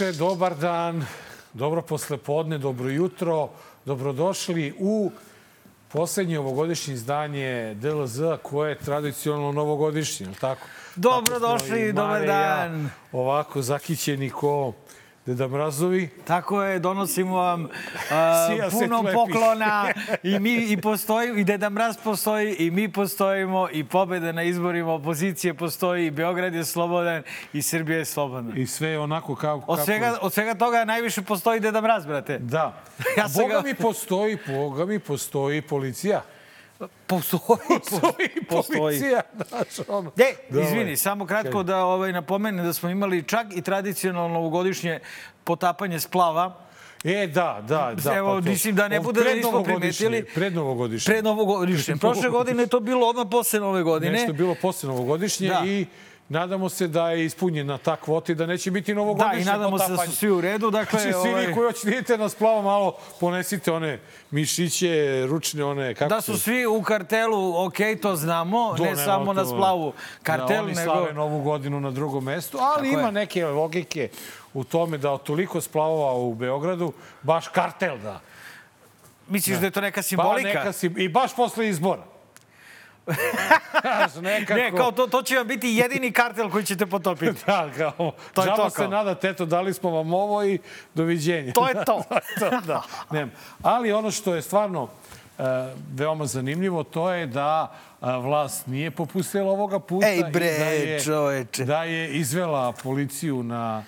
Veče, dobar dan, dobro poslepodne, dobro jutro. Dobrodošli u poslednje ovogodišnje izdanje DLZ koje je tradicionalno novogodišnje, je li tako? Dobrodošli, dobar dan. ovako zakićeni ko Deda Mrazovi. Tako je, donosimo vam uh, puno poklona i mi i postoji, i Deda Mraz postoji, i mi postojimo, i pobede na izborima opozicije postoji, i Beograd je slobodan, i Srbija je slobodna. I sve je onako kao... Od svega, od svega toga najviše postoji Deda Mraz, brate. Da. ja Boga ga... mi postoji, Boga mi postoji policija. Postoji. Postoji, postoji. policija. Znaš, ono. De, izvini, samo kratko da ovaj, napomenem da smo imali čak i tradicionalno novogodišnje potapanje splava. E, da, da, da. Evo, pa mislim da ne bude da nismo primetili. Pred novogodišnje. Pred novogodišnje. Prošle godine je to bilo odmah posle nove godine. Nešto je bilo posle novogodišnje da. i Nadamo se da je ispunjena ta kvota i da neće biti novogodišnje Da, i nadamo potapanje. se da su svi u redu. Dakle, znači, svi ovaj... vi koji hoćete na splavo malo, ponesite one mišiće, ručne one... Kako da su svi u kartelu, ok, to znamo, Do, ne samo to, na splavu kartel, da, oni nego... slave novu godinu na drugom mestu, ali Tako ima je. neke logike u tome da od toliko splavova u Beogradu, baš kartel da... Misliš da, da je to neka simbolika? Pa neka. I baš posle izbora. Nekako... Ne, kao to, to će vam biti jedini kartel koji ćete potopiti. da, kao, to je to, se nada, teto, dali smo vam ovo i doviđenja. To je to. to, da. Ne. Ali ono što je stvarno uh, veoma zanimljivo, to je da uh, vlast nije popustila ovoga puta. Ej bre, i da je, čoveče. Da je izvela policiju na,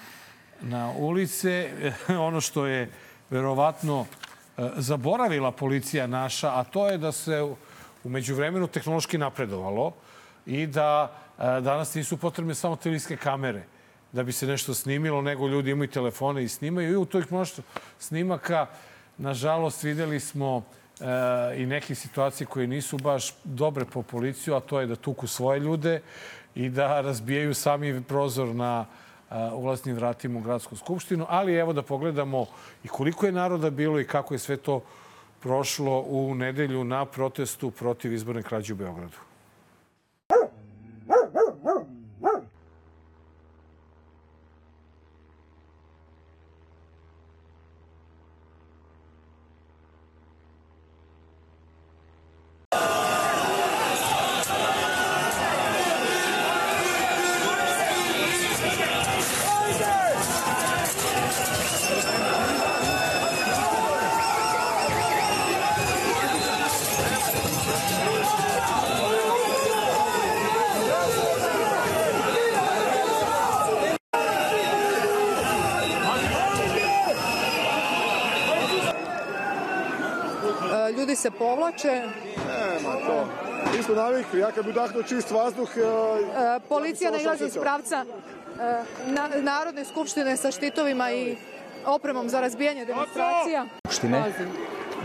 na ulice. ono što je verovatno uh, zaboravila policija naša, a to je da se umeđu vremenu tehnološki napredovalo i da e, danas nisu potrebne samo televizijske kamere da bi se nešto snimilo, nego ljudi imaju telefone i snimaju. I u toj mnoštvu snimaka, nažalost, videli smo e, i neke situacije koje nisu baš dobre po policiju, a to je da tuku svoje ljude i da razbijaju sami prozor na e, ulaznim vratima u gradsku skupštinu. Ali evo da pogledamo i koliko je naroda bilo i kako je sve to prošlo u nedelju na protestu protiv izborne krađe u Beogradu. Povlače. Nema to. Mi smo navikli, ja kad bi udahnuo čist vazduh... E, policija ne ilazi iz pravca e, na, Narodne skupštine sa štitovima i opremom za razbijanje demonstracija. Skupštine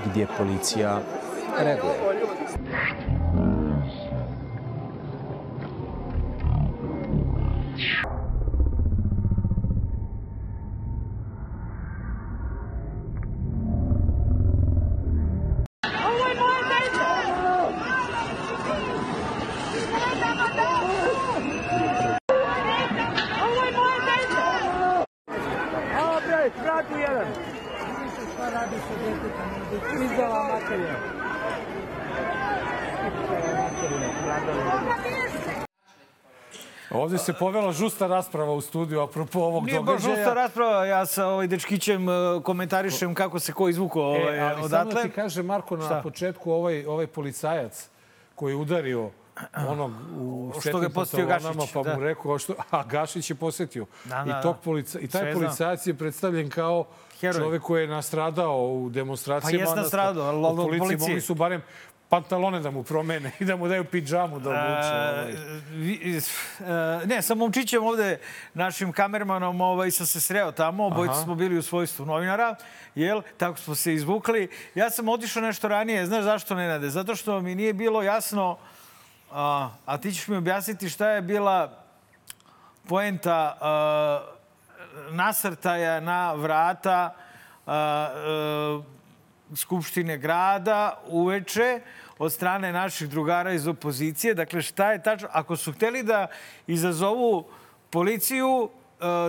gdje policija reaguje. Se povela žusta rasprava u studiju apropo ovog Nije događaja. Nije baš žusta rasprava, ja sa ovaj dečkićem e, komentarišem kako se ko izvukao ovaj, e, ali odatle. Samo da ti kaže, Marko, na Šta? početku ovaj, ovaj policajac koji je udario onog u što ga posetio Gašić. Pa da. mu rekao, što, a Gašić je posetio. Da, da, I, tog polica, I taj Sve policajac je predstavljen kao Heroj. čovek koji je nastradao u demonstracijama. Pa jes nastradao, ali od policije. Mogli su barem pantalone da mu promene i da mu daju pidžamu da obuče. Ovaj. Ne, sa momčićem ovde, našim kamermanom, ovaj, sam se sreo tamo, obojice smo bili u svojstvu novinara, jel? Tako smo se izvukli. Ja sam otišao nešto ranije, znaš zašto ne nade? Zato što mi nije bilo jasno, a, a ti ćeš mi objasniti šta je bila poenta a, nasrtaja na vrata a, a, Skupštine grada uveče od strane naših drugara iz opozicije. Dakle, šta je tačno? Ako su hteli da izazovu policiju,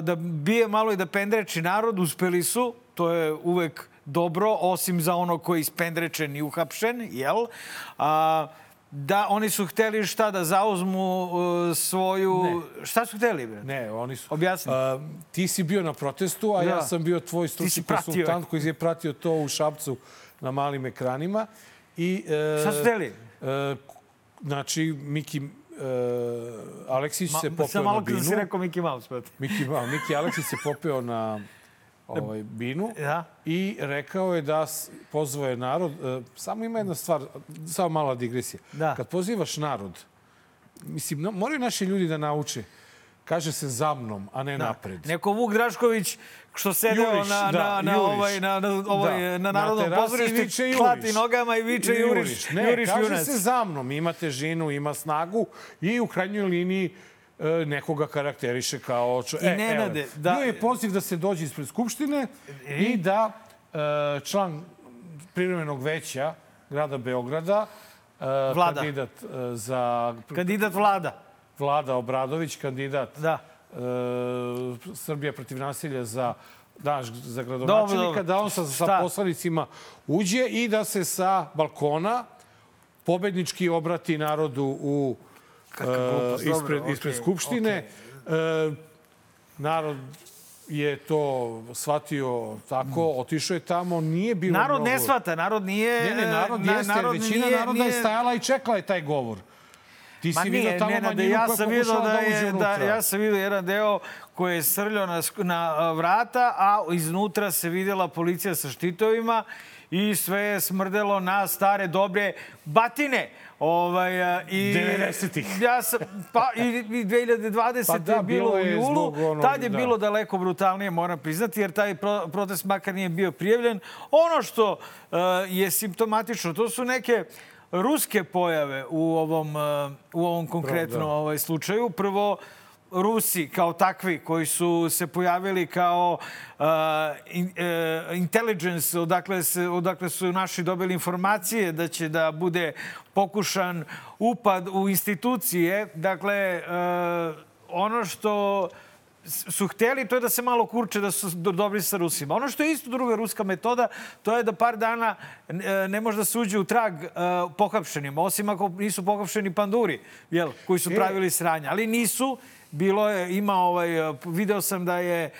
da bije malo i da pendreči narod, uspeli su, to je uvek dobro, osim za ono koji je ispendrečen i uhapšen, jel? A, da oni su hteli šta da zauzmu uh, svoju... Ne. Šta su hteli? Bre? Ne, oni su... Objasni. A, ti si bio na protestu, a ja, Da. sam bio tvoj stručni konsultant koji je pratio to u Šapcu na malim ekranima. I, e, Šta su hteli? E, znači, Miki e, Aleksić se popeo Sam na malo kad binu. si rekao Mickey Mouse. Miki, a, Miki Aleksić se popeo na ovaj, binu Da. i rekao je da pozvao je narod. E, samo ima jedna stvar, samo mala digresija. Da. Kad pozivaš narod, mislim, moraju naši ljudi da nauče. Kaže se za mnom, a ne napred. Neko Vuk Drašković što sedeo Juriš, na, da, na, na, juriš. ovaj, na, na, ovaj, Da. na Na narodnom terasi pozorištu, juriš. klati nogama i viče I juriš, Ne, juriš kaže junac. se za mnom. Ima težinu, ima snagu i u krajnjoj liniji nekoga karakteriše kao... Čo... I Nenade, da- Bio je poziv da se dođe ispred Skupštine i da e, član privremenog veća grada Beograda, e, Vlada. kandidat e, za Kandidat vlada. Vlada Obradović, kandidat Da. e, Srbija protiv nasilja za daš za gradonačelnika, Dobro, dobro. da on sa, sa Šta? poslanicima uđe i da se sa balkona pobednički obrati narodu u e, glupost, dobro, ispred, okej, ispred Skupštine. E, narod je to shvatio tako, otišao je tamo, nije bilo Narod mnogo... ne shvata, narod nije... Ne, ne, narod na- jeste, većina nije- naroda je nije- stajala i čekala je taj govor. Ti si vidio tamo Nenade, manjinu ja koja sam vidio da da je, da, unutra. ja sam vidio jedan deo koji je srljao na, na vrata, a iznutra se vidjela policija sa štitovima i sve je smrdelo na stare dobre batine. Ovaj, a, i, 90-ih. Ja sam, pa i, i 2020. Pa da, je bilo, bilo u je julu. zbog onog, Tad je da. bilo daleko brutalnije, moram priznati, jer taj pro, protest makar nije bio prijavljen. Ono što uh, je simptomatično, to su neke ruske pojave u ovom, uh, u ovom konkretnom da. ovaj, slučaju. Prvo, Rusi kao takvi koji su se pojavili kao uh, in, uh, intelligence, odakle, se, odakle su naši dobili informacije da će da bude pokušan upad u institucije. Dakle, uh, ono što su hteli, to je da se malo kurče, da su do- dobri sa Rusima. Ono što je isto druga ruska metoda, to je da par dana e, ne može da se uđe u trag e, pohapšenima, osim ako nisu pohapšeni panduri, jel, koji su pravili sranja. Ali nisu, bilo je, ima ovaj, e, video sam da je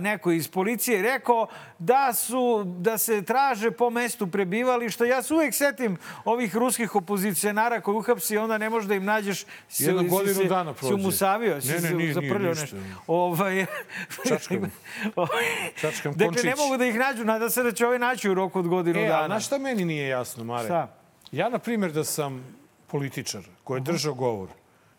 neko iz policije rekao da su, da se traže po mestu prebivališta. Ja se uvek setim ovih ruskih opozicionara koji uhapsi onda ne možeš da im nađeš si- Jednu si godinu se- dana Si prođe. umusavio, si Ne, ne, nije, zaprljao nešto. Ovaj, Čačkam. Čačkam dakle, končić. ne mogu da ih nađu. Nada se da će ovaj naći u roku od godinu E, a dana. znaš šta meni nije jasno, Mare? Šta? Ja, na primjer, da sam političar koji je držao govor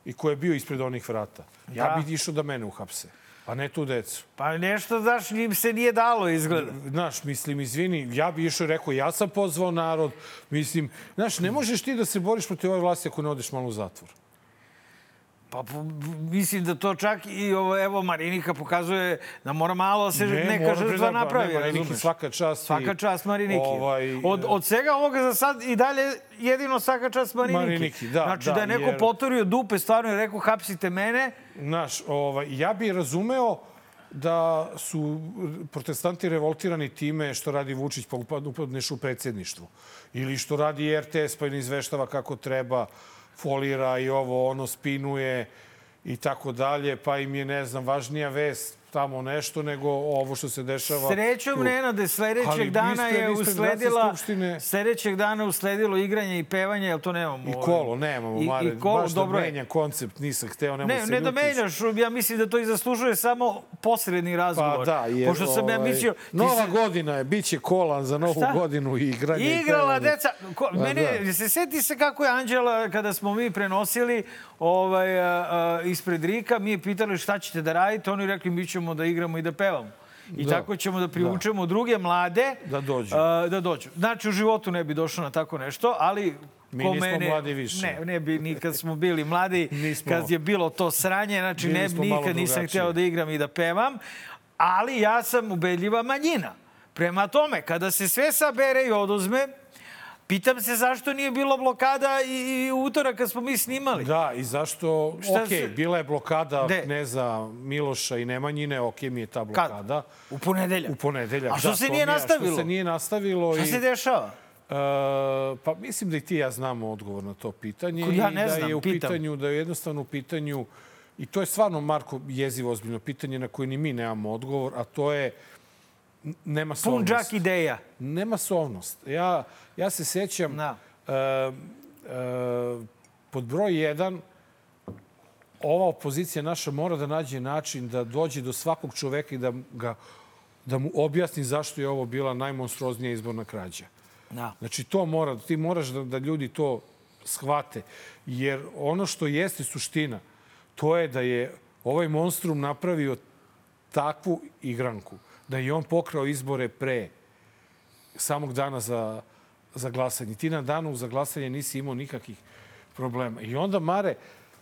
i koji je bio ispred onih vrata, ja Da. bih išao da mene uhapse, a ne tu decu. Pa nešto, znaš, njim se nije dalo izgleda. Znaš, mislim, izvini, ja bi išao i rekao, ja sam pozvao narod. Mislim, znaš, ne možeš ti da se boriš protiv ove vlasti ako ne odeš malo u zatvor. Pa mislim da to čak i ovo, evo Marinika pokazuje da mora malo da se neka mora, žrtva napravi, ne, Mariniki, razumeš? Svaka čast. i- Svaka čast Mariniki. Ovaj, od, od svega ovoga za sad i dalje jedino svaka čast Mariniki. Mariniki, da, Znači da, da je neko jer- potorio dupe, stvarno je rekao hapsite mene, Znaš, ovaj, ja bih razumeo da su protestanti revoltirani time što radi Vučić pa upad- upadneš u predsjedništvo. Ili što radi RTS pa ne izveštava kako treba, folira i ovo, ono, spinuje i tako dalje, pa im je, ne znam, važnija vest tamo nešto nego ovo što se dešava. Srećom. Nenade, sledećeg Ali dana je usledila... Sledećeg dana usledilo igranje i pevanje, jel to nemamo? I ovaj? kolo, nemamo, I, Mare. i kolo, Baš dobro da menja koncept, nisam hteo, nemoj Ne, se ne da ljutiš. menjaš, ja mislim da to i zaslužuje samo posredni razgovor. Pa da, jer, Pošto sam ja ovaj, mislio... Nova se- godina je, bit će kola za novu Šta? godinu i igranje. i Igrala deca. Ko, Pa mene, da. se seti se kako je Anđela, kada smo mi prenosili ovaj, a, a, ispred Rika, mi je pitali šta ćete da radite, oni rekli mi ćemo da igramo i da pevamo. I Da. tako ćemo da privučemo druge mlade Da dođu. a, da dođu. Znači, u životu ne bi došlo na tako nešto, ali Mi ko nismo mene, mladi više. Ne, ne bi ni kad smo bili mladi, Nismo. kad je bilo to sranje, znači ne, nikad nisam hteo da igram i da pevam, ali ja sam ubedljiva manjina. Prema tome, kada se sve sabere i oduzme, Pitam se zašto nije bilo blokada i, i utorak kad smo mi snimali. Da, i zašto... Šta ok, se- bila je blokada Gde? kneza Miloša i Nemanjine, ok mi je ta blokada. U ponedeljak. U ponedeljak. A što da, se nije nastavilo? Što se nije nastavilo. Šta i, se dešava? E, pa mislim da i ti i ja znamo odgovor na to pitanje. Ko ja i ne da znam, je u pitam. pitanju, da je jednostavno u pitanju, i to je stvarno, Marko, jezivo ozbiljno pitanje na koje ni mi nemamo odgovor, a to je nema Pun sovnost. džak ideja. Nema sovnost. Ja, ja se sećam, Da. e, e, pod broj jedan, ova opozicija naša mora da nađe način da dođe do svakog čoveka i da, ga, da mu objasni zašto je ovo bila najmonstruoznija izborna krađa. Da. Znači, to mora, ti moraš da, da ljudi to shvate. Jer ono što jeste suština, to je da je ovaj monstrum napravio takvu igranku, da je on pokrao izbore pre samog dana za, za glasanje. Ti na danu za glasanje nisi imao nikakvih problema. I onda, Mare,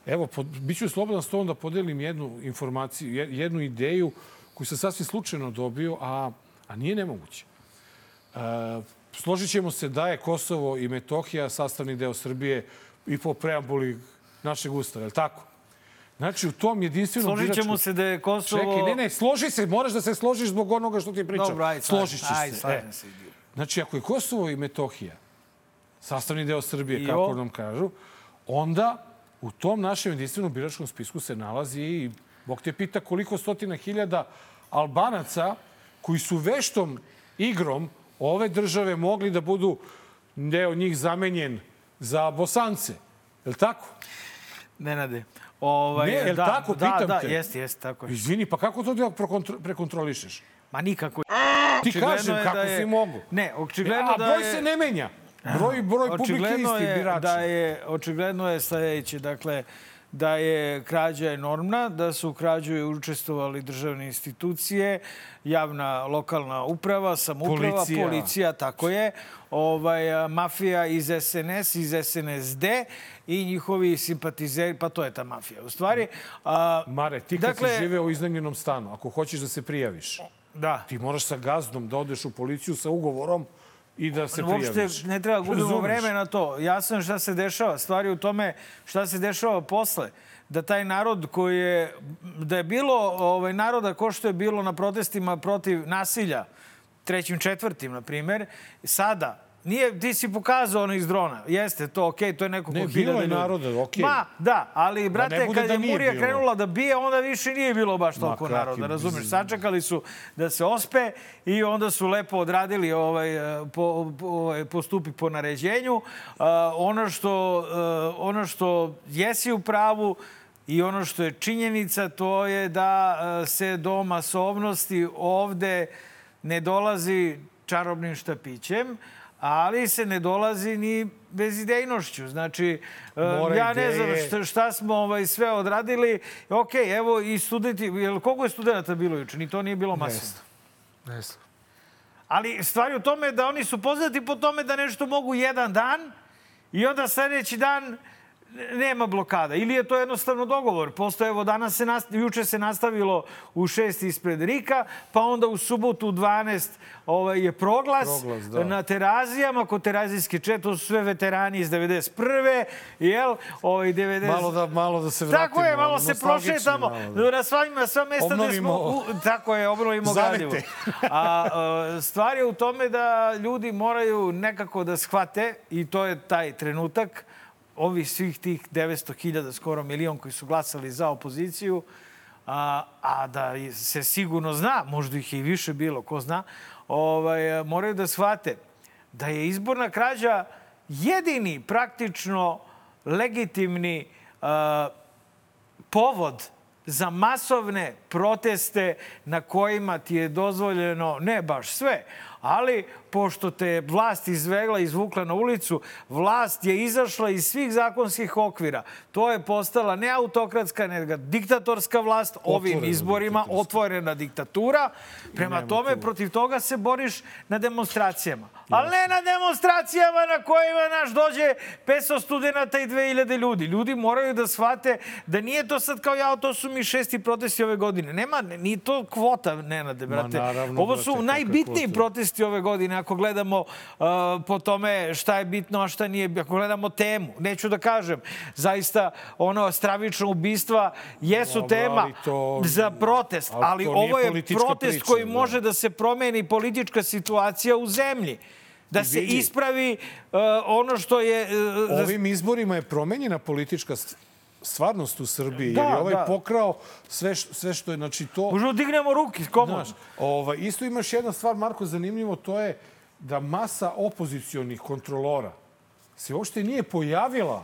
evo, pod, bit ću slobodan s tom da podelim jednu informaciju, je- jednu ideju koju sam sasvim slučajno dobio, a, a nije nemoguće. E, složit ćemo se da je Kosovo i Metohija sastavni deo Srbije i po preambuli našeg ustava, je li tako? Znači, u tom jedinstvenom Složit ćemo biračkom- se da je Kosovo... Čekaj, ne, ne, složi se, moraš da se složiš zbog onoga što ti pričam. Dobro, ajde, Složit ćeš ajde, se. slažem E. se. Znači, ako je Kosovo i Metohija sastavni deo Srbije, I kako nam kažu, onda u tom našem jedinstvenom biračkom spisku se nalazi i, Bog te pita koliko stotina hiljada Albanaca koji su veštom igrom ove države mogli da budu deo njih zamenjen za Bosance. Je li tako? Nenade. Ovaj, Ne, jel da, tako? Da, Pitam da, te. jeste, jeste, tako je. Izvini, pa kako to da prekontro- prekontrolišeš? Ma nikako. Ti kažem je kako da je- si mogu. Ne, očigledno A da broj je... se ne menja. Broj, broj publike isti je birača. da je, očigledno je sledeće, dakle, da je krađa enormna, da su u krađu učestvovali državne institucije, javna lokalna uprava, samouprava, Policija. policija, tako je, ovaj, mafija iz SNS, iz SNSD i njihovi simpatizeri, pa to je ta mafija. U stvari, a, Mare, ti kad Dakle- si živeo u iznajmljenom stanu, ako hoćeš da se prijaviš, da. ti moraš sa gazdom da odeš u policiju sa ugovorom i da se prijaviš. Uopšte ne treba gubimo vreme na to. Jasno je šta se dešava. Stvari u tome šta se dešava posle. Da taj narod koji je... Da je bilo ovaj, naroda ko što je bilo na protestima protiv nasilja, trećim, četvrtim, na primer, sada Nije, ti si pokazao ono iz drona. Jeste, to okej, to je neko Ne, ko bilo je naroda, okej. Ma, da, ali, brate, bude kad da je Murija bilo. krenula da bije, onda više nije bilo baš toliko kakvi naroda, razumeš? Sačekali su da se ospe i onda su lepo odradili ovaj, eh, po, ovaj, postupi po naređenju. Uh, ono, što, uh, ono što jesi u pravu i ono što je činjenica, to je da se do masovnosti ovde ne dolazi čarobnim štapićem, ali se ne dolazi ni bezidejnošću. Znači, uh, Mora ja ne znam šta, šta smo ovaj, sve odradili. Ok, evo i studenti, jel, koliko je studenta bilo juče? Ni to nije bilo masovno. Ne znam. Ali stvar je u tome da oni su poznati po tome da nešto mogu jedan dan i onda sledeći dan nema blokada. Ili je to jednostavno dogovor. Postoje, evo, danas se nast... juče se nastavilo u šest ispred Rika, pa onda u subotu u 12 ovaj, je proglas, Proglas, da. na terazijama, kod terazijske čet, to su sve veterani iz 91. Jel? Ovaj, 90... Malo da, malo da se vratimo. Tako je, malo se prošetamo. da- Na sva, na sva mesta gde smo... Obnovimo- U, tako je, obnovimo gradivo. A, a stvar je u tome da ljudi moraju nekako da shvate, i to je taj trenutak, ovih svih tih 900.000, skoro milion koji su glasali za opoziciju, a, a da se sigurno zna, možda ih je i više bilo, ko zna, ovaj, moraju da shvate da je izborna krađa jedini praktično legitimni a, povod za masovne proteste na kojima ti je dozvoljeno, ne baš sve, ali pošto te vlast izvegla, izvukla na ulicu, vlast je izašla iz svih zakonskih okvira. To je postala ne autokratska, nego diktatorska vlast ovim Otvorena izborima, diktatorska. otvorena diktatura. Prema Nema tome, tu. protiv toga se boriš na demonstracijama. Ali ne na demonstracijama na kojima naš dođe 500 studenta i 2000 ljudi. Ljudi moraju da shvate da nije to sad kao ja, to su mi šesti protesti ove godine. Nema, nije to kvota, Nenade, brate. naravno, Ovo brate, su kakve najbitniji protesti ove godine, ako gledamo uh, po tome šta je bitno, a šta nije, ako gledamo temu, neću da kažem, zaista ono stravično ubistva jesu Dobro, tema to- za protest, ali ali, ovo je protest priča, koji da. može da se promeni politička situacija u zemlji. Da se vidi. ispravi uh, ono što je... uh, Ovim izborima je promenjena politička st- stvarnost u Srbiji. Da, jer je ovaj da. pokrao sve, š- sve što je, znači to... Možemo da dignemo komodno. Znaš, ovaj, isto imaš jedna stvar, Marko, zanimljivo, to je da masa opozicionih kontrolora se uopšte nije pojavila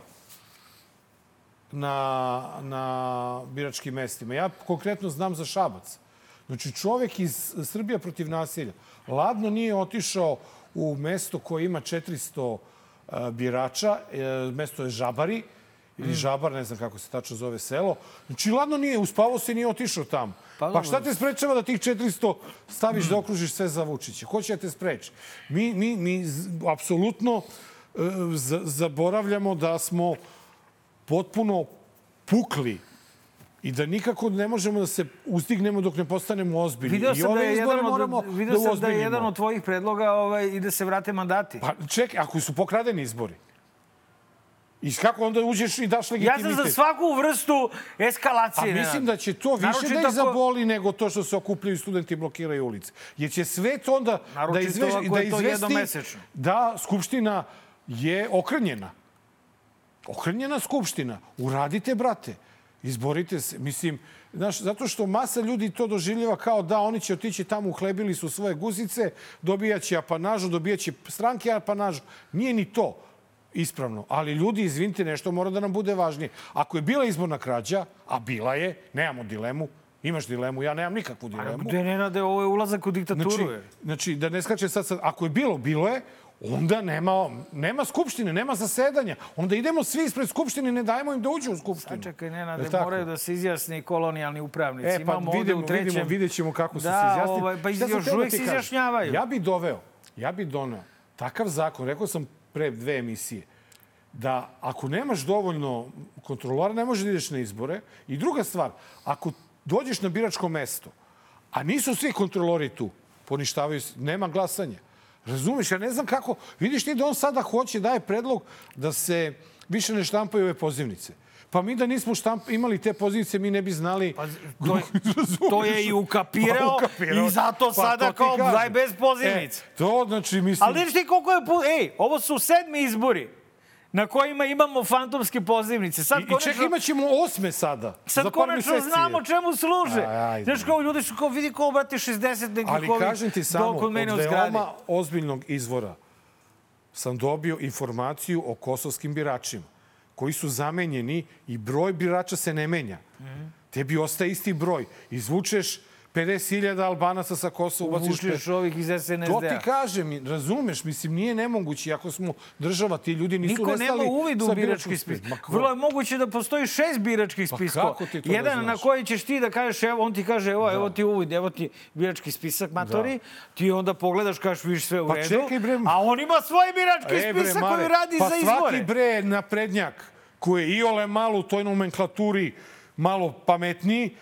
na, na biračkim mestima. Ja konkretno znam za Šabac. Znači, čovek iz Srbija protiv nasilja ladno nije otišao u mesto koje ima 400 uh, birača. E, mesto je Žabari ili Žabar, ne znam kako se tačno zove selo. Znači, ladno nije, uspavao se i nije otišao tamo. Pa Pa, šta te sprečava da tih 400 staviš da okružiš sve za Vučića? Ko će da te spreči? Mi, mi, mi apsolutno e, zaboravljamo da smo potpuno pukli i da nikako ne možemo da se uzdignemo dok ne postanemo ozbiljni. Video I da ove je izbore jedan moramo od, da video sam da je jedan od tvojih predloga ovaj, i da se vrate mandati. Pa čekaj, ako su pokradeni izbori, i kako onda uđeš i daš Ja legitimitet? sam za svaku vrstu eskalacije. A mislim Nenad. da će to više Naročito da ih ako- zaboli nego to što se okupljaju studenti i blokiraju ulice. Jer će sve to onda da, Naročito izveš, da izvesti da Skupština je okrnjena. Okrnjena Skupština. Uradite, brate. Izborite se. Mislim, znaš, zato što masa ljudi to doživljava kao da oni će otići tamo, uhlebili su svoje guzice, dobijaće apanažu, dobijaće stranke apanažu. Nije ni to ispravno. Ali ljudi, izvinite, nešto mora da nam bude važnije. Ako je bila izborna krađa, a bila je, nemamo dilemu, imaš dilemu, ja nemam nikakvu dilemu. Gde ne nade, ovo je ulazak u diktaturu. Znači, znači, da ne skače sad, sad, ako je bilo, bilo je, onda nema, nema skupštine, nema zasedanja. Onda idemo svi ispred skupštine ne dajemo im da uđu u skupštinu. Čekaj, Nenade, Jel tako? moraju da se izjasni kolonijalni upravnici. E, pa Imamo ovde vidimo, u trećem... vidimo, vidjet ćemo kako su Da, se izjasnili. ovaj, pa sam još da uvek se izjašnjavaju. Ja bi doveo, ja bi doneo takav zakon, rekao sam pre dve emisije, da ako nemaš dovoljno kontrolora, ne možeš da ideš na izbore. I druga stvar, ako dođeš na biračko mesto, a nisu svi kontrolori tu, poništavaju se, nema glasanja. Razumeš, ja ne znam kako... Vidiš ti da on sada hoće, daje predlog da se više ne štampaju ove pozivnice. Pa mi da nismo štamp, imali te pozivnice, mi ne bi znali... Pa, to, je, to je i ukapirao, Pa, ukapirao. i zato Pa, sada kao daj bez pozivnice. E, to znači, mislim... Ali vidiš ti koliko je... Ej, ovo su sedmi izbori na kojima imamo fantomske pozivnice. Sad I, I čekaj, imat ćemo osme sada. Sad konačno znamo čemu služe. Aj. Znaš, kao ljudi su kao, vidi kao, brate, 60 nekih Ali ovih kažem ti samo, od veoma ozbiljnog izvora sam dobio informaciju o kosovskim biračima koji su zamenjeni i broj birača se ne menja. Tebi ostaje isti broj. Izvučeš 50.000 Albanaca sa Kosova, ubaciš... Vučeš ovih iz To SNSD-a. ti kažem, razumeš, mislim, nije nemoguće. Ako smo država, ti ljudi nisu Niko nestali nema uvid u birački biračkog spis. Ma ko? Vrlo je moguće da postoji šest biračkih Pa spiskova. to da Jedan na znaš? koji ćeš ti da kažeš, evo, on ti kaže, evo, evo ti uvid, evo ti birački spisak, matori. Ti onda pogledaš, kažeš, vidiš sve u Pa redu. čekaj, bre. A on ima svoj birački E, bre, spisak Mare, koji radi pa za izbore. svaki bre naprednjak koji je iole malo u toj nomenklaturi malo pametniji,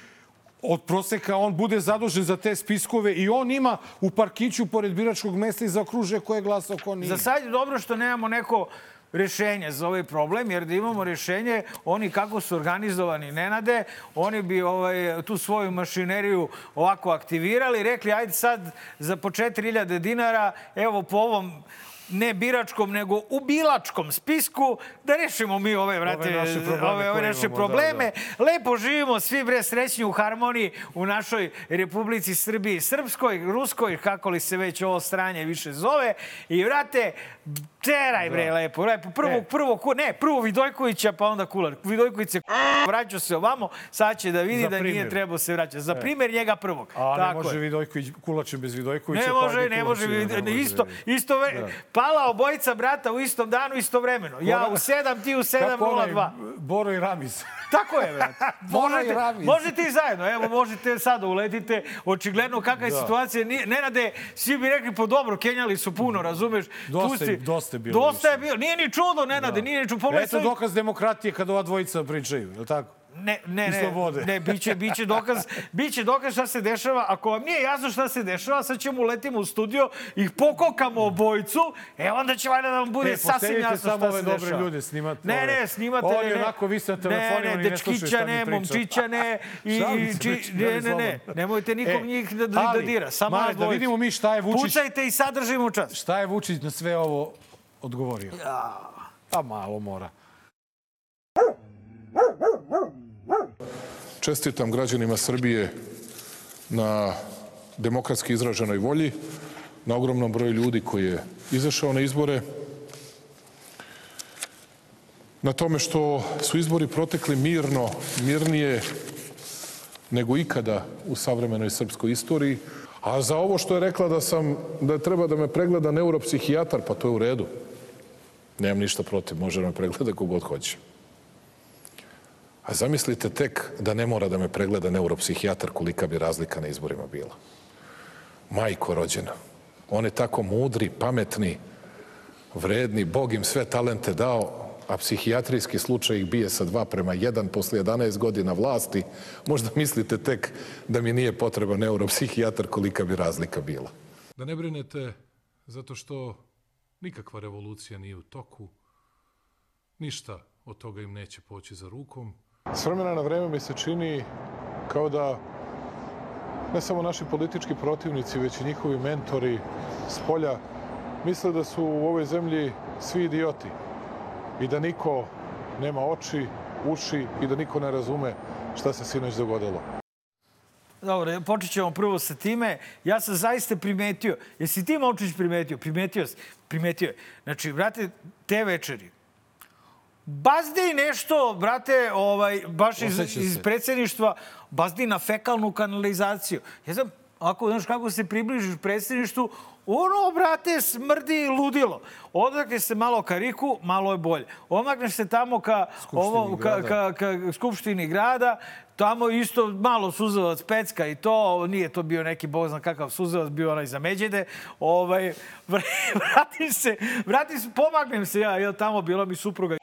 od proseka on bude zadužen za te spiskove i on ima u parkiću pored biračkog mesta i zaokružuje ko je glasao, ko nije. Za sad je dobro što nemamo neko rešenje za ovaj problem, jer da imamo rešenje, oni kako su organizovani nenade, oni bi ovaj, tu svoju mašineriju ovako aktivirali, rekli ajde sad za po 4000 dinara, evo po ovom ne biračkom, nego u bilačkom spisku, da rešimo mi ove, vrate, naše probleme ove, ove naše imamo, da, probleme. Lepo živimo svi bre srećni u harmoniji u našoj Republici Srbiji, Srpskoj, Ruskoj, kako li se već ovo stranje više zove. I vrate, teraj bre lepo, lepo. Prvo, E. prvo, ku- ne, prvo Vidojkovića, pa onda Kular. Vidojković se vraćao se ovamo, sad će da vidi da nije trebao se vraćati. Za primjer njega prvog. A ne Tako može je. Vidojković, Kulačin bez Vidojkovića. Ne pa može, ne može, ne može, isto, isto ve, pala obojica brata u istom danu, istovremeno. Ja u 7, ti u Kako onaj 7.02. Boro i Ramiz. Tako je, brate. Možete, možete i zajedno. Evo, možete sada uletite. Očigledno kakva je Da. situacija. Nenade, svi bi rekli, po dobro, Kenjali su puno, razumeš? Dosta Tu si- dosta je bilo Dosta je bilo. Nije ni čudo, Nenade, nije ni čudo. Pogledaj Eto dokaz demokratije kada ova dvojica pričaju, je li tako? Ne, ne, ne, slobode. ne, biće, biće dokaz, biće dokaz šta se dešava. Ako vam nije jasno šta se dešava, sad ćemo uletimo u studio, ih pokokamo obojicu, e onda će valjda da vam bude E, sasvim jasno samo šta ove se dobre dešava. ljude, snimate Ne, ove. ne, snimate. Oni ne, onako vise na telefonima ne, ne, dečkića ne, momčića ne, i, i či, ne, ne, ne, nemojte nikog E, njih da, da dira, samo Mare, da vidimo mi šta je Vučić- Pucajte i sadržimo čas. Šta je Vučić na sve ovo odgovorio? Pa malo mora. Čestitam građanima Srbije na demokratski izraženoj volji, na ogromnom broju ljudi koji je izašao na izbore, na tome što su izbori protekli mirno, mirnije nego ikada u savremenoj srpskoj istoriji. A za ovo što je rekla da sam da treba da me pregleda neuropsihijatar, pa to je u redu. Nemam ništa protiv, može da me pregleda kogod hoće. A zamislite tek da ne mora da me pregleda neuropsihijatar kolika bi razlika na izborima bila. Majko rođena. On je tako mudri, pametni, vredni, Bog im sve talente dao, a psihijatrijski slučaj ih bije sa dva prema jedan posle 11 godina vlasti. Možda mislite tek da mi nije potreban neuropsihijatar kolika bi razlika bila. Da ne brinete zato što nikakva revolucija nije u toku, ništa od toga im neće poći za rukom. S vremena na vreme mi se čini kao da ne samo naši politički protivnici, već i njihovi mentori s polja misle da su u ovoj zemlji svi idioti i da niko nema oči, uši i da niko ne razume šta se sinoć dogodilo. Dobro, počet ćemo prvo sa time. Ja sam zaista primetio, jesi ti Momčić primetio? Primetio, si- primetio je. Znači, brate, te večeri, Bazdi nešto, brate, ovaj, baš iz, Osjeća iz se. predsjedništva, bazdi na fekalnu kanalizaciju. Ja znam, ako, znaš, kako se približiš predsjedništvu, ono, brate, smrdi ludilo. Odakle se malo ka Riku, malo je bolje. Omakneš se tamo ka, ovo, ka, grada. ka, ka Skupštini grada, tamo isto malo suzavac pecka i to, nije to bio neki bog zna kakav suzavac, bio onaj za međede. Ovaj, vratim se, vratim se, pomagnem se ja, jel tamo bila mi supruga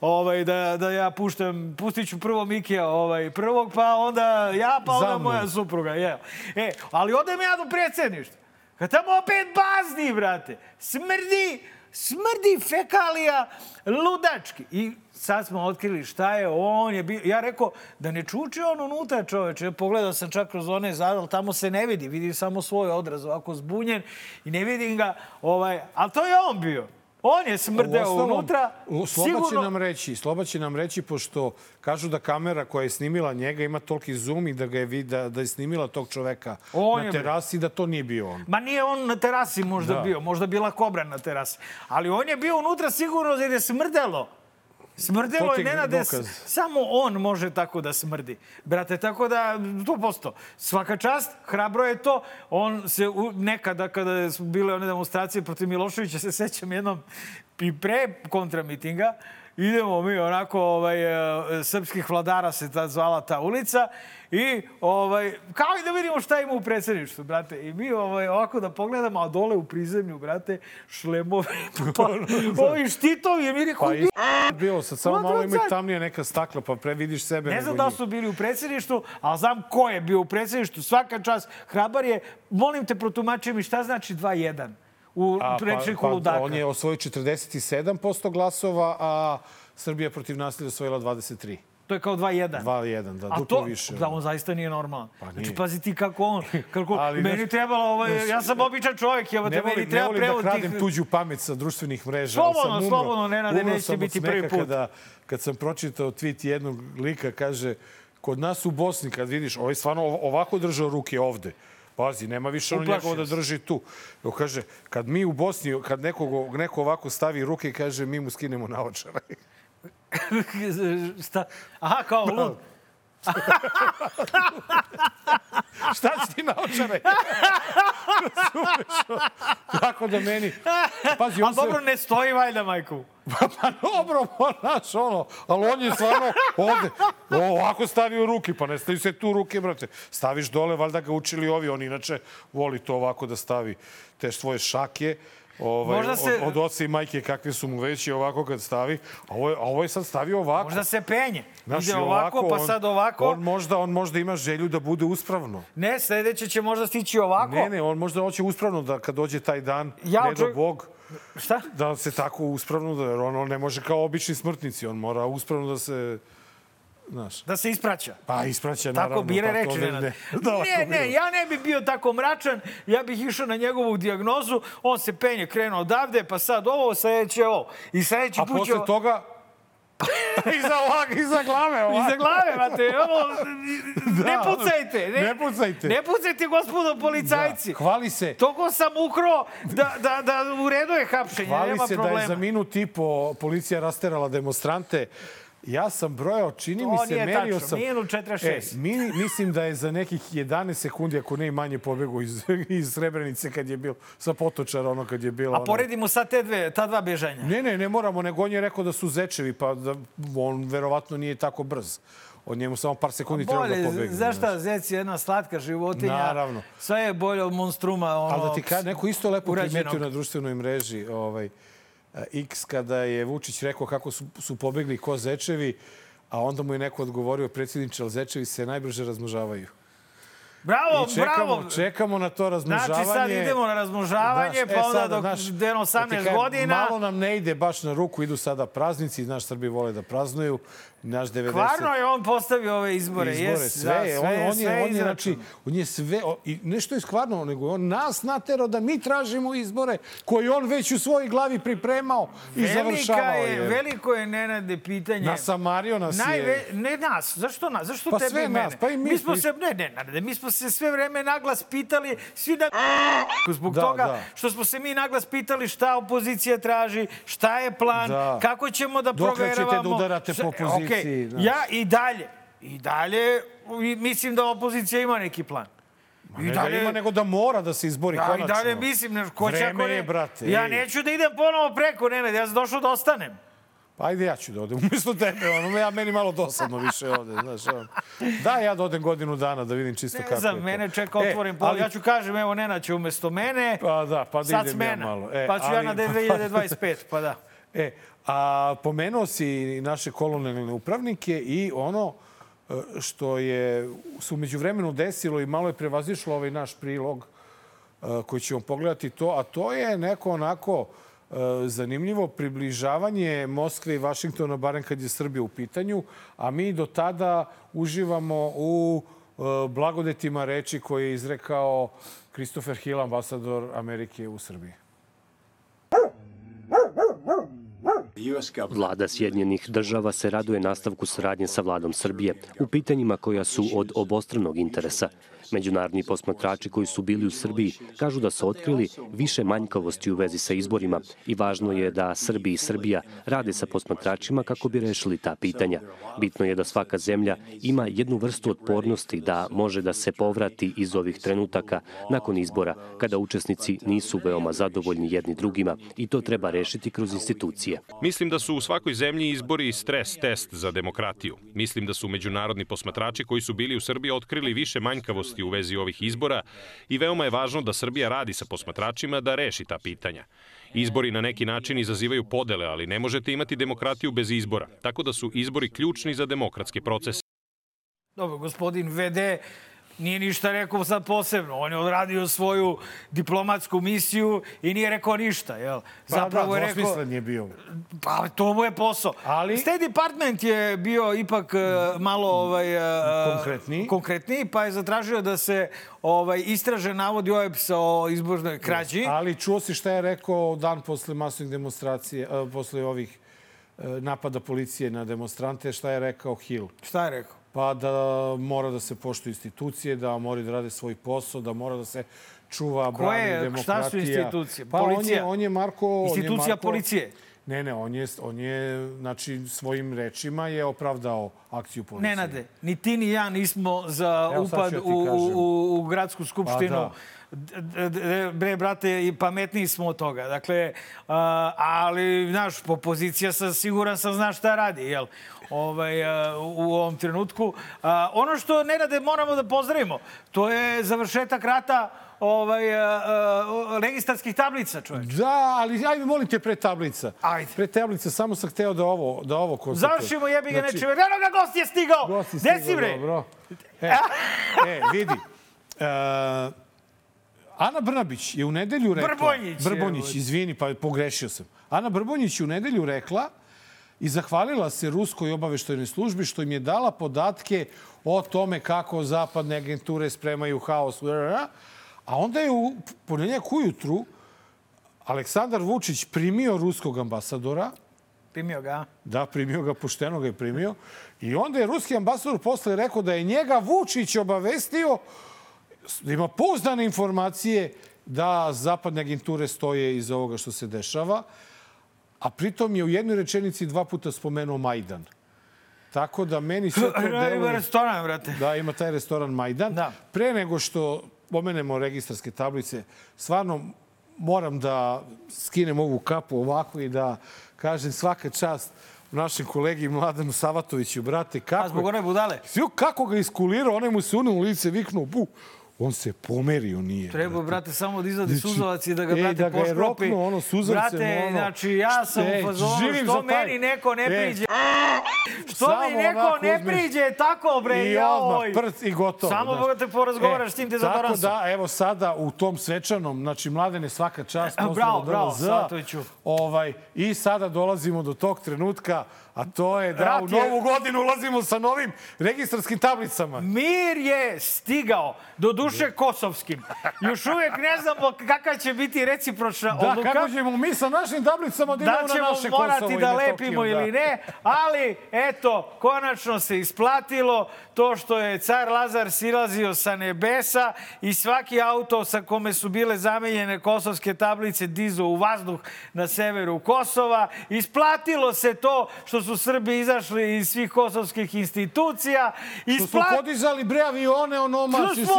ovaj, da, da ja puštam, pustit ću prvo Mikija ovaj, prvog, pa onda ja, pa onda moja supruga. Je. E, ali odem ja do predsjedništva. Kad tamo opet bazni, brate. Smrdi, smrdi fekalija ludački. I sad smo otkrili šta je on je bio. Ja rekao da ne čuči on unutra čoveče. Pogledao sam čak kroz one zadal, tamo se ne vidi. Vidim samo svoj odraz ovako zbunjen i ne vidim ga. Ovaj, ali to je on bio. On je smrdeo Uostalom, unutra. Sloba će Sigurno- nam reći, Sloba će nam reći, pošto kažu da kamera koja je snimila njega ima toliki zoom i da, ga je, da, da je snimila tog čoveka On na je bio. terasi, da to nije bio on. Ma nije on na terasi možda Da. bio, možda bila kobra na terasi. Ali on je bio unutra sigurno jer je smrdelo. Smrdelo je Nenade, samo on može tako da smrdi. Brate, tako da, to posto. Svaka čast, hrabro je to. On se u, nekada, kada su bile one demonstracije protiv Miloševića, se sećam jednom i pre kontramitinga, idemo mi onako, ovaj, e, srpskih vladara se ta zvala ta ulica i ovaj, kao i da vidimo šta ima u predsjedništvu, brate. I mi ovaj, ovako da pogledamo, a dole u prizemlju, brate, šlemovi, pa, ovi štitovi, mi rekao, Pa i bilo sad, samo Ma, malo ima tamnije neka stakla, pa pre vidiš sebe. Ne znam da su bili u predsjedništvu, ali znam ko je bio u predsjedništvu. Svaka čast, hrabar je. Molim te, protumači mi šta znači 2-1 u A, rečniku pa, Ludaka. On je osvojio 47% glasova, a Srbija protiv nasilja osvojila 23. To je kao 2-1. 2-1, da, duplo to, više. da, on zaista nije normalan. Pa Znači, nije. pazi ti kako on, kako, Ali, meni znaš, trebalo, ovaj, ja sam običan čovjek, te, Ne meni volim, ne treba volim da prevod kradem tih... tuđu pamet sa društvenih mreža. Slobodno, umro. slobodno, Nenade, Umro neće biti prvi put. Kada, kad sam pročitao tweet jednog lika, kaže, kod nas u Bosni, kad vidiš, ovaj stvarno ov- ovako držao ruke ovde. Pazi, nema više ono njegovo da drži tu. Evo kaže, kad mi u Bosni, kad nekog, neko ovako stavi ruke, kaže, mi mu skinemo naočare. Šta? Aha, kao lud. Šta si ti naočare? Tako da meni... Pazi, on Ali se... dobro, ne stoji valjda, majku. Pa dobro, pa znaš, ono, ali on je stvarno ovde, ovako stavio ruke, pa ne staju se tu ruke, brate. Staviš dole, valjda ga učili ovi, on inače voli to ovako da stavi te svoje šake ovaj, Možda se- od, od oca i majke kakve su mu veći ovako kad stavi. A ovo je, a ovo je sad stavio ovako. Možda se penje. Znaš, Ide i ovako, pa sad ovako. On možda, on možda ima želju da bude uspravno. Ne, sledeće će možda stići ovako. Ne, ne, on možda hoće uspravno da kad dođe taj dan, Ja ne do Bog, Šta? da se tako uspravno, da, on, on ne može kao obični smrtnici, on mora uspravno da se, znaš, Da se ispraća. pa ispraća Tako naravno. bire pa reči, ne- Nenad. ne, da, Ne, tako ne, bire. ja ne bih bio tako mračan, ja bih išao na njegovu dijagnozu, on se penje, krenuo odavde, pa sad ovo, sledeće ovo. I sledeći A put će... posle toga, iza, ovak, iza glave ovako. Iza glave, mate, ovo, ne Da, pucajte. Ne, ne pucajte. Ne pucajte, gospodo policajci. Da, hvali se. Toko sam ukro da, da, da u redu je hapšenje, Hvali nema se problema. da je za minut i po policija rasterala demonstrante. Ja sam brojao, čini To mi se, merio tačno, sam... minut 46. E, mi, mislim da je za nekih 11 sekundi, ako ne i manje, pobegao iz, iz Srebrenice kad je bil, sa potočara, ono kad je bilo... A poredimo sad te dve, ta dva bežanja. Ne, ne, ne moramo, nego on je rekao da su zečevi, pa da on verovatno nije tako brz. On njemu samo par sekundi treba da pobegne. znaš šta, zec je jedna slatka životinja. Naravno. Sve je bolje od monstruma. Ono, Ali da ti kažem, neko isto lepo urađenog. primetio na društvenoj mreži, ovaj, X, kada je Vučić rekao kako su, su pobegli ko zečevi, a onda mu je neko odgovorio, predsjedniče, ali zečevi se najbrže razmnožavaju. Bravo, I čekamo, bravo. čekamo na to razmnožavanje. Znači sad idemo na razmnožavanje, Znaš, e, pa onda sada, dok znaš, ti 18 kažem, godina... Malo nam ne ide baš na ruku, idu sada praznici, naš Srbi vole da praznuju. Naš 90... Kvarno je on postavio ove izbore. izbore, sve, da, sve, on, on, sve je, on je, znači, on je sve, o, i nešto je skvarno, nego on nas naterao da mi tražimo izbore koje on već u svojoj glavi pripremao i Velika završavao je, je. veliko je, Nenade, pitanje. Nasamario nas Najve, je. Ne nas, zašto nas? Zašto Pa tebe sve i mene? nas, pa i mi smo smo se, ne, ne, Nenade, mi smo se sve vreme naglas pitali, svi da... Zbog Da, toga da. što smo se mi naglas pitali šta opozicija traži, šta je plan, Da. kako ćemo da Dokle ćete da proveravamo... udarate po opoziciji, okej, znaš. Ja i dalje, i dalje i mislim da opozicija ima neki plan. Ne da ima, nego da mora da se izbori i konačno. dalje mislim, ne, ko će ako ne... je, brate, Ja ej. neću da idem ponovo preko, Nenad, ja sam došao da ostanem. Pa ajde ja ću da odem umjesto tebe. Ono, ja meni malo dosadno više ovde. Znaš, ono. Da, ja da odem godinu dana da vidim čisto kako Ne znam, je to. mene čeka E, otvoren pol. ali- Ja ću kažem, evo, Nena će umesto mene. Pa da, pa da idem ja malo. E, pa ću ja na ali- 2025, pa da. E, a pomenuo si naše kolonijalne upravnike i ono e, što je se umeđu vremenu desilo i malo je prevazišlo ovaj naš prilog e, koji ćemo pogledati to, a to je neko onako e, zanimljivo približavanje Moskve i Vašingtona, barem kad je Srbija u pitanju, a mi do tada uživamo u blagodetima reči koje je izrekao Christopher Hill, ambasador Amerike u Srbiji. Vlada Sjedinjenih država se raduje nastavku saradnje sa vladom Srbije u pitanjima koja su od obostranog interesa. Međunarodni posmatrači koji su bili u Srbiji kažu da su otkrili više manjkavosti u vezi sa izborima i važno je da Srbi i Srbija rade sa posmatračima kako bi rešili ta pitanja. Bitno je da svaka zemlja ima jednu vrstu otpornosti da može da se povrati iz ovih trenutaka nakon izbora kada učesnici nisu veoma zadovoljni jedni drugima i to treba rešiti kroz institucije. Mislim da su u svakoj zemlji izbori stres test za demokratiju. Mislim da su međunarodni posmatrači koji su bili u Srbiji otkrili više manjkavosti u vezi ovih izbora i veoma je važno da Srbija radi sa posmatračima da reši ta pitanja. Izbori na neki način izazivaju podele, ali ne možete imati demokratiju bez izbora, tako da su izbori ključni za demokratske procese. Dobro, gospodin VD nije ništa rekao sad posebno. On je odradio svoju diplomatsku misiju i nije rekao ništa. Jel? Pa Zapravo da, je rekao... je bio. Pa to mu je posao. Ali- State Department je bio ipak e, malo ovaj, e, Konkretniji. konkretniji, pa je zatražio da se ovaj, istraže navodi OEPS o izbornoj krađi. Ali čuo si šta je rekao dan posle masovnih demonstracije, e, posle ovih napada policije na demonstrante, šta je rekao Hill? Šta je rekao? Pa da mora da se poštuju institucije, da moraju da rade svoj posao, da mora da se čuva, brani demokratija. šta su institucije? Pa on je, Policija? on je Marko... on je Institucija Marko- policije. Ne, ne, on je, on je znači, svojim rečima je opravdao akciju policije. Nenade, ni ti ni ja nismo za Evo, upad u, kažem. u, u gradsku skupštinu. Pa D- d- d- Bre, brate, pametniji smo od toga. Dakle, a, ali, znaš, opozicija sam siguran sam zna šta radi, jel? Ovaj, a, u ovom trenutku. A, ono što, Nenade, moramo da pozdravimo, to je završetak rata ovaj, a, a, registarskih tablica, čovječ. Da, ali ajme, molim te, pre tablica. Ajde. Pre tablica, samo sam hteo da ovo, da ovo konstatujem. Završimo, jebi ga, Znači, neče. Eno ga, gost je stigao! Gost je stigao, bre? Dobro. E, e vidi. Uh, Ana Brnabić je u nedelju rekla... Brbonjić Brbonjić, izvini, pa pogrešio sam. Ana Brbonjić je u nedelju rekla i zahvalila se Ruskoj obaveštojnoj službi što im je dala podatke o tome kako zapadne agenture spremaju haos. A onda je u ponedjeljak ujutru Aleksandar Vučić primio ruskog ambasadora Primio ga. Da, primio ga, pošteno ga je primio. I onda je ruski ambasador posle rekao da je njega Vučić obavestio da ima pouzdane informacije da zapadne agenture stoje iza ovoga što se dešava. A pritom je u jednoj rečenici dva puta spomenuo Majdan. Tako da meni sve to Ima deluje... restoran, brate. Da, ima taj restoran Majdan. Da. Pre nego što pomenemo registarske tablice, stvarno moram da skinem ovu kapu ovako i da kažem svaka čast našem kolegi Mladenu Savatoviću, brate, kako... A zbog one budale? Kako ga iskulirao, onaj mu se unuo u lice, viknuo, bu, on se pomerio, nije. Treba, brate, samo da izvadi Znači, suzavac i da ga, ej, brate, da ga je poškropi. roknuo, ono, suzavcem, Brate, ono. znači, ja sam Ej, u fazonu, što meni neko ne Ej. priđe. Što Samo mi neko onako ne uzmeš priđe, tako, bre, I odmah prc i gotovo. Samo znaš. da te porazgovaraš s tim Tako dezodoransom. da, evo sada u tom svečanom, znači mladene svaka čast. E, bravo, bravo, DLZ, Savatoviću. Ovaj, I sada dolazimo do tog trenutka, a to je da Rat u je- novu godinu ulazimo sa novim registarskim tablicama. Mir je stigao, do duše kosovskim. Još uvijek ne znamo kakva će biti recipročna Da, odluka. kako ćemo mi sa našim tablicama da da idemo na ćemo naše morati Kosovo i da Metohiju, lepimo da. ili ne, ali eto, konačno se isplatilo to što je car Lazar silazio sa nebesa i svaki auto sa kome su bile zamenjene kosovske tablice dizo u vazduh na severu Kosova. Isplatilo se to što su Srbi izašli iz svih kosovskih institucija. Što su podizali bre avione onoma, Što se sećaš,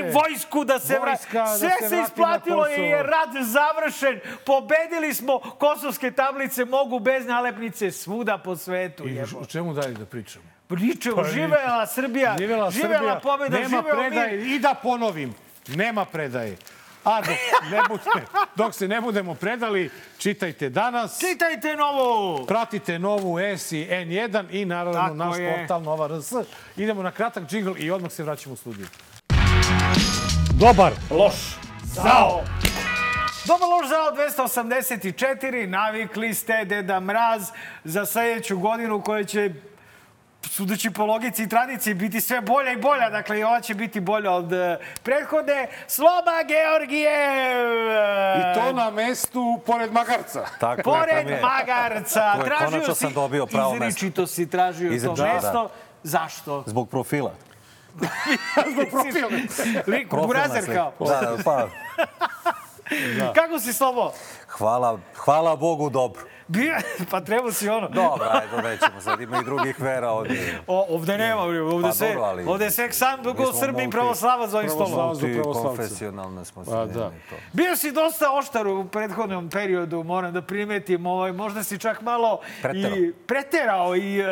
bre? vojsku da se vrati. Da Sve se se na isplatilo Kosovo. je rat završen. Pobedili smo. Kosovske tablice mogu bez nalepnice svuda po svetu. I o čemu dalje da pričamo? Pričamo, živela Srbija, Živela, živela Srbija, pobjeda, nema predaje. I da ponovim, nema predaje. A dok, ne bude, dok se ne budemo predali, čitajte danas. Čitajte novo! Pratite novu S i N1 i naravno Tako naš je. portal Nova RS. Idemo na kratak džigl i odmah se vraćamo u studiju. Dobar. Loš. Zao. Dobar loš zao 284. Navikli ste Deda Mraz za sledeću godinu koja će sudeći po logici i tradiciji, biti sve bolja i bolja. Dakle, i ova će biti bolja od eh, prethodne. Sloba Georgijev! I to na mestu pored Magarca. Tako Pored je. Magarca. To je, Tražio konačno si, sam dobio pravo mesto. izričito si tražio to Izričito, da. mesto. Zašto? Zbog profila. Zbog profila. Lik, burazer kao. Da, da, pa, Kako si Slobo? hvala, hvala Bogu dobro. Pa trebao si ono. Dobro, ajde, nećemo sad, ima i drugih vera ovdje. O, ovde nema, ovde Pa dobro, ali- ovde sve sam Mi dugo smo Srbi i pravoslava za ovim stolom. konfesionalne smo se Pa, da. to. Bio si dosta oštar u prethodnom periodu, moram da primetim. Ovaj, možda si čak malo Preterao. i preterao i e,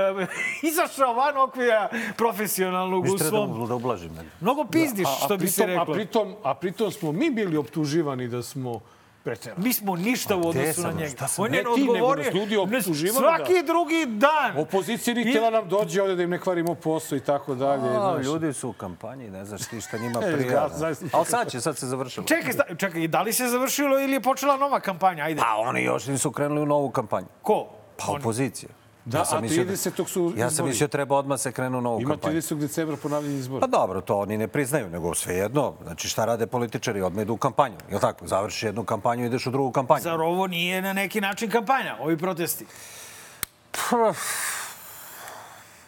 izašao van okvira profesionalnog u treba svom... da, da ublažim. Mnogo pizdiš, što bi se pritom, reklo. A pritom, a pritom smo mi bili optuživani da smo preterali. Mi smo ništa u gde odnosu na njega. On ne je nego odgovorio. ljudi Ne, optuživali Svaki da- drugi dan. Opozicija ni htjela nam dođe ovde da im ne kvarimo posao i tako dalje. A, ljudi su u kampanji, ne znaš ti šta njima E, prija. Ali sad će, sad se završilo. Čekaj, sta- čekaj, da li se završilo ili je počela nova kampanja? Ajde. Pa oni još nisu krenuli u novu kampanju. Ko? Pa opozicija. Da, a 30. su Ja sam izbori. mislio treba odmah se krenu novu Ima kampanju. 30. decembra ponavljanje izbora. Pa dobro, to oni ne priznaju, nego svejedno. Znači šta rade političari? Odmah idu u kampanju. Jel tako? Završiš jednu kampanju, ideš u drugu kampanju. Zar ovo nije na neki način kampanja, ovi protesti?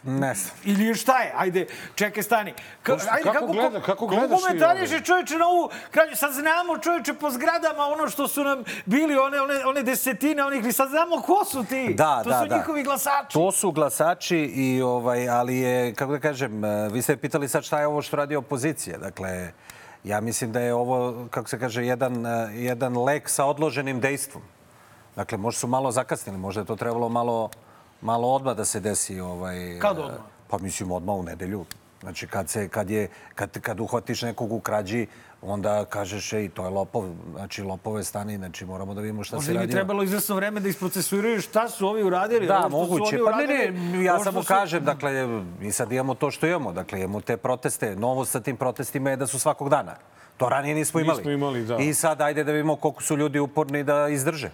Ne znam. Ili šta je? Ajde, čekaj, stani. Ka, Kako- kako gleda- kako gledaš ti komentariše čoveče na ovu krađu? Sad znamo čoveče po zgradama ono što su nam bili, one, one, one desetine onih, sad znamo ko su ti. Da, to da, su da. njihovi glasači. To su glasači, i, ovaj, ali je, kako da kažem, eh, vi ste pitali sad šta je ovo što radi opozicija. Dakle, ja mislim da je ovo, kako se kaže, jedan, eh, jedan lek sa odloženim dejstvom. Dakle, možda su malo zakasnili, možda je to trebalo malo, malo odmah da se desi. Ovaj, Kad eh, odmah? Pa mislim odmah u nedelju. Znači, kad, se, kad, je, kad, kad uhvatiš nekog u krađi, onda kažeš, ej, to je lopov, znači lopove stani, znači moramo da vidimo šta Možda se radi. je trebalo izvesno vreme da isprocesuiraju šta su ovi uradili. Da, moguće. Pa ne, ne, ja samo su- kažem, dakle, mi sad imamo to što imamo. Dakle, imamo te proteste. Novost sa tim protestima je da su svakog dana. To ranije nismo imali. Nismo imali, da. I sad ajde da vidimo koliko su ljudi uporni da izdrže.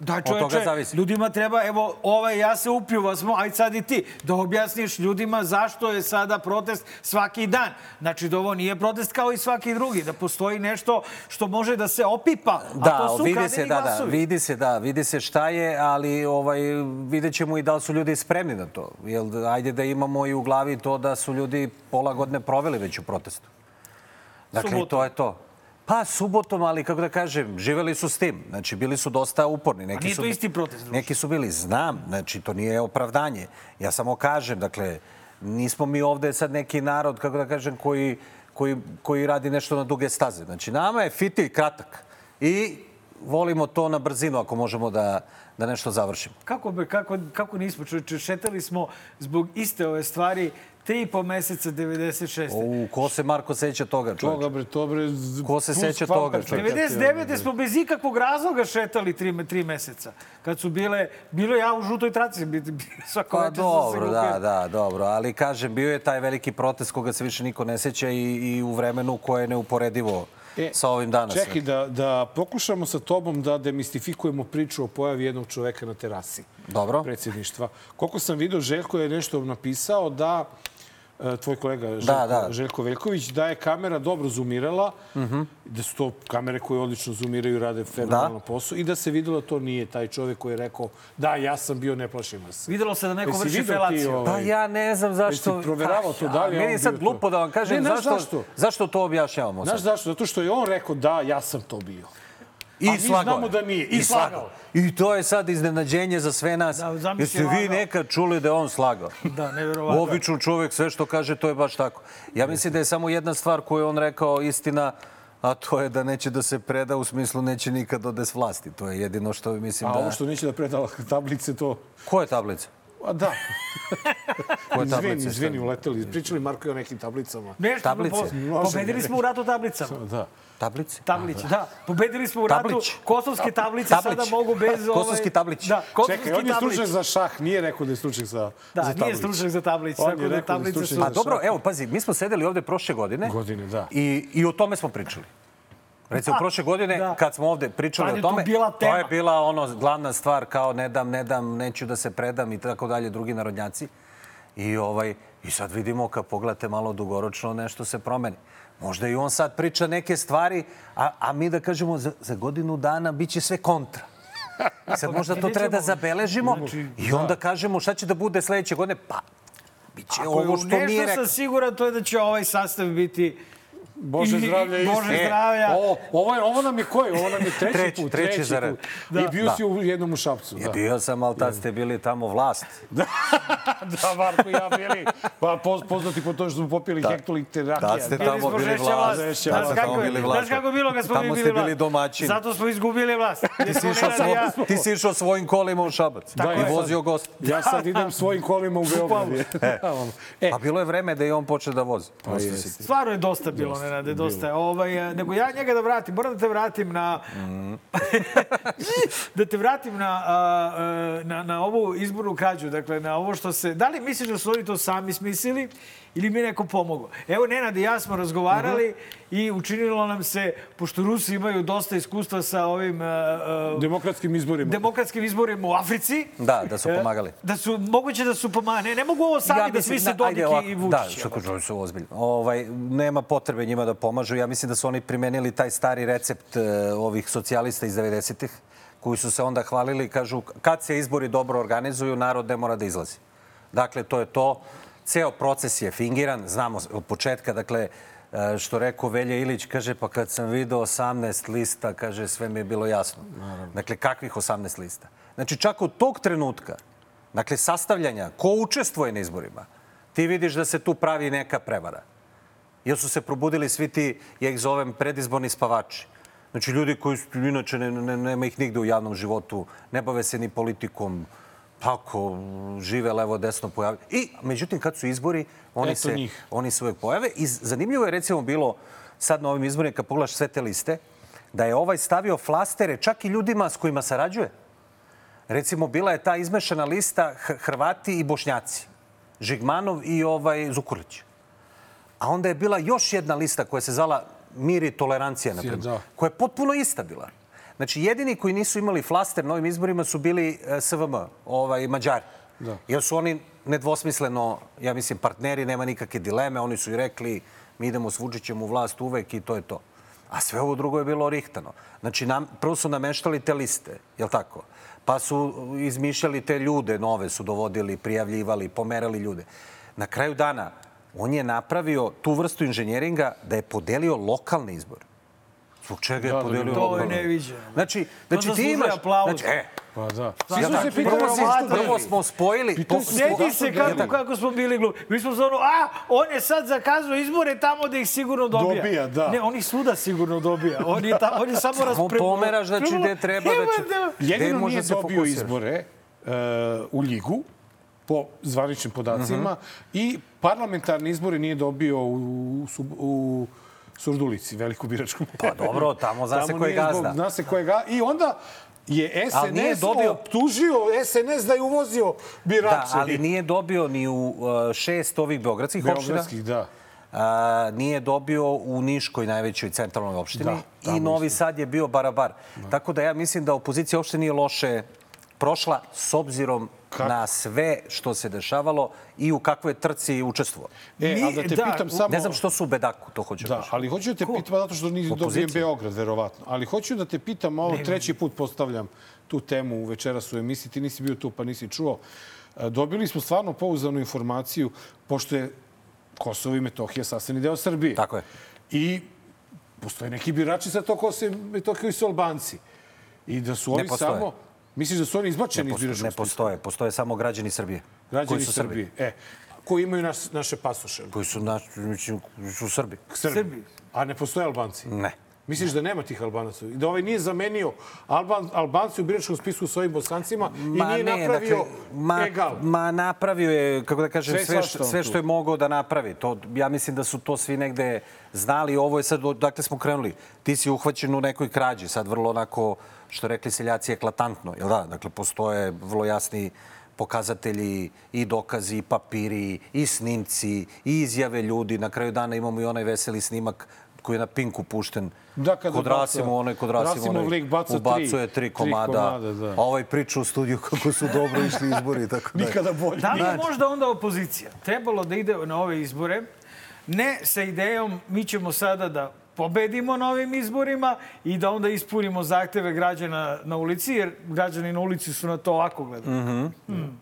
Da, čoveče, ljudima treba, evo, ovaj, ja se upio smo, aj sad i ti, da objasniš ljudima zašto je sada protest svaki dan. Znači, da ovo nije protest kao i svaki drugi, da postoji nešto što može da se opipa, a Da, to su vidi se, da, da, glasovi. vidi se, da, vidi se šta je, ali ovaj, vidjet ćemo i da li su ljudi spremni na to. Jel, ajde da imamo i u glavi to da su ljudi pola godine proveli već u protestu. Dakle, Subotom. to je to. Pa subotom, ali kako da kažem, živeli su s tim. Znači, bili su dosta uporni. Neki nije su, to isti protest, druže. Neki su bili, znam, znači, to nije opravdanje. Ja samo kažem, dakle, nismo mi ovde sad neki narod, kako da kažem, koji, koji, koji radi nešto na duge staze. Znači, nama je fitilj kratak i volimo to na brzinu ako možemo da, da nešto završimo. Kako, kako, kako nismo, čoveče, šetali smo zbog iste ove stvari tri i po meseca 96. U, ko se Marko seća toga, čovječe? Toga, bre, to, bre... Ko se seća toga, čovječe? čekati, 99. smo bez ikakvog razloga šetali tri, tri meseca. Kad su bile, bilo ja u žutoj traci, bi- bi- svako Pa se dobro, da, da, dobro. Ali kažem, bio je taj veliki protest koga se više niko ne seća i, i u vremenu koje je neuporedivo E, sa ovim danas. Čekaj, da, da pokušamo sa tobom da demistifikujemo priču o pojavi jednog čoveka na terasi Dobro. predsjedništva. Koliko sam vidio, Željko je nešto napisao da tvoj kolega Željko, Da, da. Željko Veljković, da je kamera dobro zoomirala, da su to kamere koje odlično zoomiraju i rade fenomenalno posao i da se videlo da to nije taj čovek koji je rekao da, ja sam bio, ne plašim vas. Videlo se da neko Jesi vrši felaciju. ovo? Pa ja ne znam zašto... Jesi proveravao to, da li je Meni on je sad bio to? glupo da vam kažem Ne, zašto, zašto? zašto to objašnjavamo Znaš zašto? Zato što je on rekao da, ja sam to bio. I A mi slagao znamo da nije. I slagao. I to je sad iznenađenje za sve nas. Da, Jeste vi nekad čuli da je on slagao? Da, neverovatno. Običan čovjek sve što kaže, to je baš tako. Ja mislim da je samo jedna stvar koju je on rekao istina, a to je da neće da se preda u smislu neće nikad ode s vlasti. To je jedino što mislim A da... ovo što neće da predala tablice, to... Ko je tablica? A da, Ko je izvini, izvini, uleteli. Pričali Marko i o nekim tablicama. Nešto, Tablice. po, pobedili smo u ratu tablicama. Da. Tablice? Tablić, da. Pobedili smo u ratu. Tablić. Kosovske tablice Tablić. sada mogu bez... ovaj- Kosovski tablić. Da, kosovski Čekaj, on je stručnjak za šah, nije rekao da je stručnjak za, Da, za nije tablice. stručnjak za tablice, On je da rekao da je tablice stručnjak za A dobro, šah. evo, pazi, mi smo sedeli ovde prošle godine. Godine, da. I, I o tome smo pričali. Recimo, Da, prošle godine, da. kad smo ovde pričali Tad o to tome, to tema. je bila ono glavna stvar kao ne dam, ne dam, neću da se predam i tako dalje, drugi narodnjaci. I, ovaj, I sad vidimo, kad pogledate malo dugoročno, nešto se promeni. Možda i on sad priča neke stvari, a, a mi da kažemo za, za godinu dana bit će sve kontra. Sad možda to treba da zabeležimo i onda kažemo šta će da bude sledeće godine. Pa, bit će Ako ovo što nešto nije rekao. sam siguran, to je da će ovaj sastav biti Bože I- zdravlja isto. Bože E, zdravlja. Ovo, ovo, je, ovo nam je koji? Ovo nam je treći, Treći, put. treći red. put. I bio Da. si u jednom u Šapcu. Ja Da. bio sam, ali tad ste bili tamo vlast. da, Marko i ja bili. Pa poz- poznati po to što smo popili Da. hektoliter rakija. Tad ste Da. tamo bili vlast. Žešća Tad ste kako, tamo bili vlast. znaš kako bilo kad smo Tamo mi ste bili bili vlast? domaćin. Zato smo izgubili vlast. Ti si, išao i ja- svo, ti si išao svojim kolima u Šabac Da, i vozio gost. Ja sad idem svojim kolima u Beograd. E, Pa bilo je vreme da i on počne da vozi. Pa Stvarno je dosta bilo, Nenade, dosta je. Ovaj, e, nego ja njega da vratim, moram da te vratim na... da te vratim na, na, na ovu izbornu krađu, dakle, na ovo što se... Da li misliš da su oni to sami smislili ili mi neko pomogao? Evo, Nenad i ja smo razgovarali i učinilo nam se, pošto Rusi imaju dosta iskustva sa ovim... a, demokratskim izborima. demokratskim izborima u Africi. Da, da su e, pomagali. Da su, moguće da su pomagali. Ne, ne mogu ovo sami da mislim, smisle na- Dodik i Da, Vučić. što kažu, su ozbiljno. Ovaj, nema potrebe njima da pomažu. Ja mislim da su oni primenili taj stari recept e, ovih socijalista iz 90-ih, koji su se onda hvalili i kažu kad se izbori dobro organizuju, narod ne mora da izlazi. Dakle, to je to. Ceo proces je fingiran, znamo od početka, dakle, e, što rekao Velja Ilić, kaže, pa kad sam video 18 lista, kaže, sve mi je bilo jasno. Dakle, kakvih 18 lista? Znači, čak od tog trenutka, dakle, sastavljanja, ko učestvuje na izborima, ti vidiš da se tu pravi neka prevara. Jer su se probudili svi ti, ja ih zovem, predizborni spavači. Znači, ljudi koji su, inače ne, ne, nema ih nigde u javnom životu, ne bave se ni politikom, tako, žive levo, desno, pojavljaju. I, međutim, kad su izbori, oni, Eto se, njih. oni se uvek pojave. I zanimljivo je, recimo, bilo sad na ovim izborima, kad pogledaš sve te liste, da je ovaj stavio flastere čak i ljudima s kojima sarađuje. Recimo, bila je ta izmešana lista Hrvati i Bošnjaci. Žigmanov i ovaj Zukurlić. A onda je bila još jedna lista koja se zvala Mir i tolerancija, na primjer, koja je potpuno ista bila. Znači, jedini koji nisu imali flaster na ovim izborima su bili e, SVM, ovaj, Mađari. Da. Jer su oni nedvosmisleno, ja mislim, partneri, nema nikakve dileme. Oni su i rekli, mi idemo s Vučićem u vlast uvek i to je to. A sve ovo drugo je bilo rihtano. Znači, nam, prvo su nameštali te liste, jel tako? Pa su izmišljali te ljude, nove su dovodili, prijavljivali, pomerali ljude. Na kraju dana, on je napravio tu vrstu inženjeringa da je podelio lokalne izbore. Zbog čega je Da, da, podelio To je neviđeno. Znači, znači ti imaš... aplauz. Znači, e, Pa da. Svi su da, se pitali prvo, zašto prvo smo spojili... Sjeti se kako, kako smo bili glupi. Mi smo zvonu, a, on je sad zakazao izbore tamo da ih sigurno dobija. Dobija, da. Ne, on ih svuda sigurno dobija. On je, ta, on je samo Samo raspravo. pomeraš, znači, gde treba da će- Jedino može nije se dobio izbore uh, u Ligu, po zvaničnim podacima, i parlamentarni izbore nije dobio u, u Surdulici, veliku biračku. Pa dobro, tamo zna se ko je nije zbog- gazda. Zna se ko je gazda. I onda je SNS dobio- optužio SNS da je uvozio birače. Da, ali nije dobio ni u uh, šest ovih beogradskih opština. Beogradskih, da. A, nije dobio u Niškoj najvećoj centralnoj opštini Da, i Novi isto. Sad je bio barabar. Tako da ja mislim da opozicija uopšte nije loše prošla s obzirom na sve što se dešavalo i u kakvoj trci učestvovao. E, Mi- ali da te da, pitam samo... Ne znam što su u Bedaku, to hoću Da, kažem. ali hoću da te pitam, pa zato što nije Opozicija. Beograd, verovatno. Ali hoću da te pitam, ovo treći put postavljam tu temu večeras u emisiji, ti nisi bio tu pa nisi čuo. E, Dobili smo stvarno pouzdanu informaciju, pošto je Kosovo i Metohija sastavni deo Srbije. Tako je. I postoje neki birači sa to Kosovo i Metohija koji su Albanci. I da su Ne oni postoje. samo... Misliš da su oni izbačeni iz biračkog ne postoje. Postoje samo građani Srbije. Građani koji su Srbi. Srbije. E, koji imaju naš, naše pasoše. Koji su, naš, mislim, su Srbi. Srbi. Srbi. A ne postoje Albanci? Ne. Misliš da nema tih Albanaca? I da ovaj nije zamenio Alban, Albanci u biračkom spisku s ovim Bosancima i nije napravio dakle, ma, egal? Ma napravio je, kako da kažem, Sve sve, što, sve što je mogao da napravi. To, ja mislim da su to svi negde znali. Ovo je sad, dakle smo krenuli. Ti si uhvaćen u nekoj krađi. Sad vrlo onako, što rekli seljaci, eklatantno. Jel da? Dakle, postoje vrlo jasni pokazatelji i dokazi, i papiri, i snimci, i izjave ljudi. Na kraju dana imamo i onaj veseli snimak koji je na Pinku pušten. Da, kada kod Rasimo, onaj kod Rasimo, Rasimov onaj, lik baca tri- ubacuje tri, tri komada. komada, da. A ovaj priča u studiju kako su dobro išli izbori i tako dalje. Nikada bolje. Da li je možda onda opozicija trebalo da ide na ove izbore, ne sa idejom mi ćemo sada da pobedimo na ovim izborima i da onda ispunimo zahteve građana na ulici, jer građani na ulici su na to ovako gledali. Mm.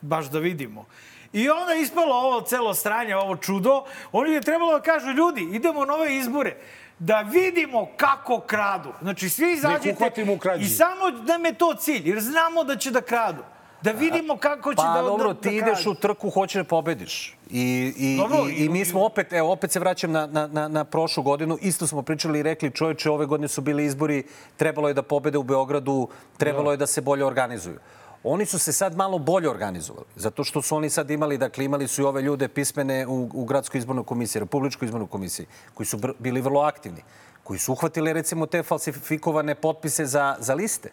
Baš da vidimo. I onda ispalo ovo celo stranje, ovo čudo. Oni je trebalo da kažu, ljudi, idemo na ove izbore da vidimo kako kradu. Znači, svi izađete i samo nam je to cilj, jer znamo da će da kradu. Da vidimo kako će Pa da, dobro, da, ti da ideš u trku, hoćeš da pobediš. I, i, Dobro, i, i mi smo opet, evo, opet se vraćam na, na, na, na prošlu godinu. Isto smo pričali i rekli, čovječe, ove godine su bili izbori, trebalo je da pobede u Beogradu, trebalo je da se bolje organizuju. Oni su se sad malo bolje organizovali, zato što su oni sad imali, dakle, imali su i ove ljude pismene u, u Gradskoj izbornoj komisiji, Republičkoj izbornoj komisiji, koji su bili vrlo aktivni, koji su uhvatili, recimo, te falsifikovane potpise za, za liste.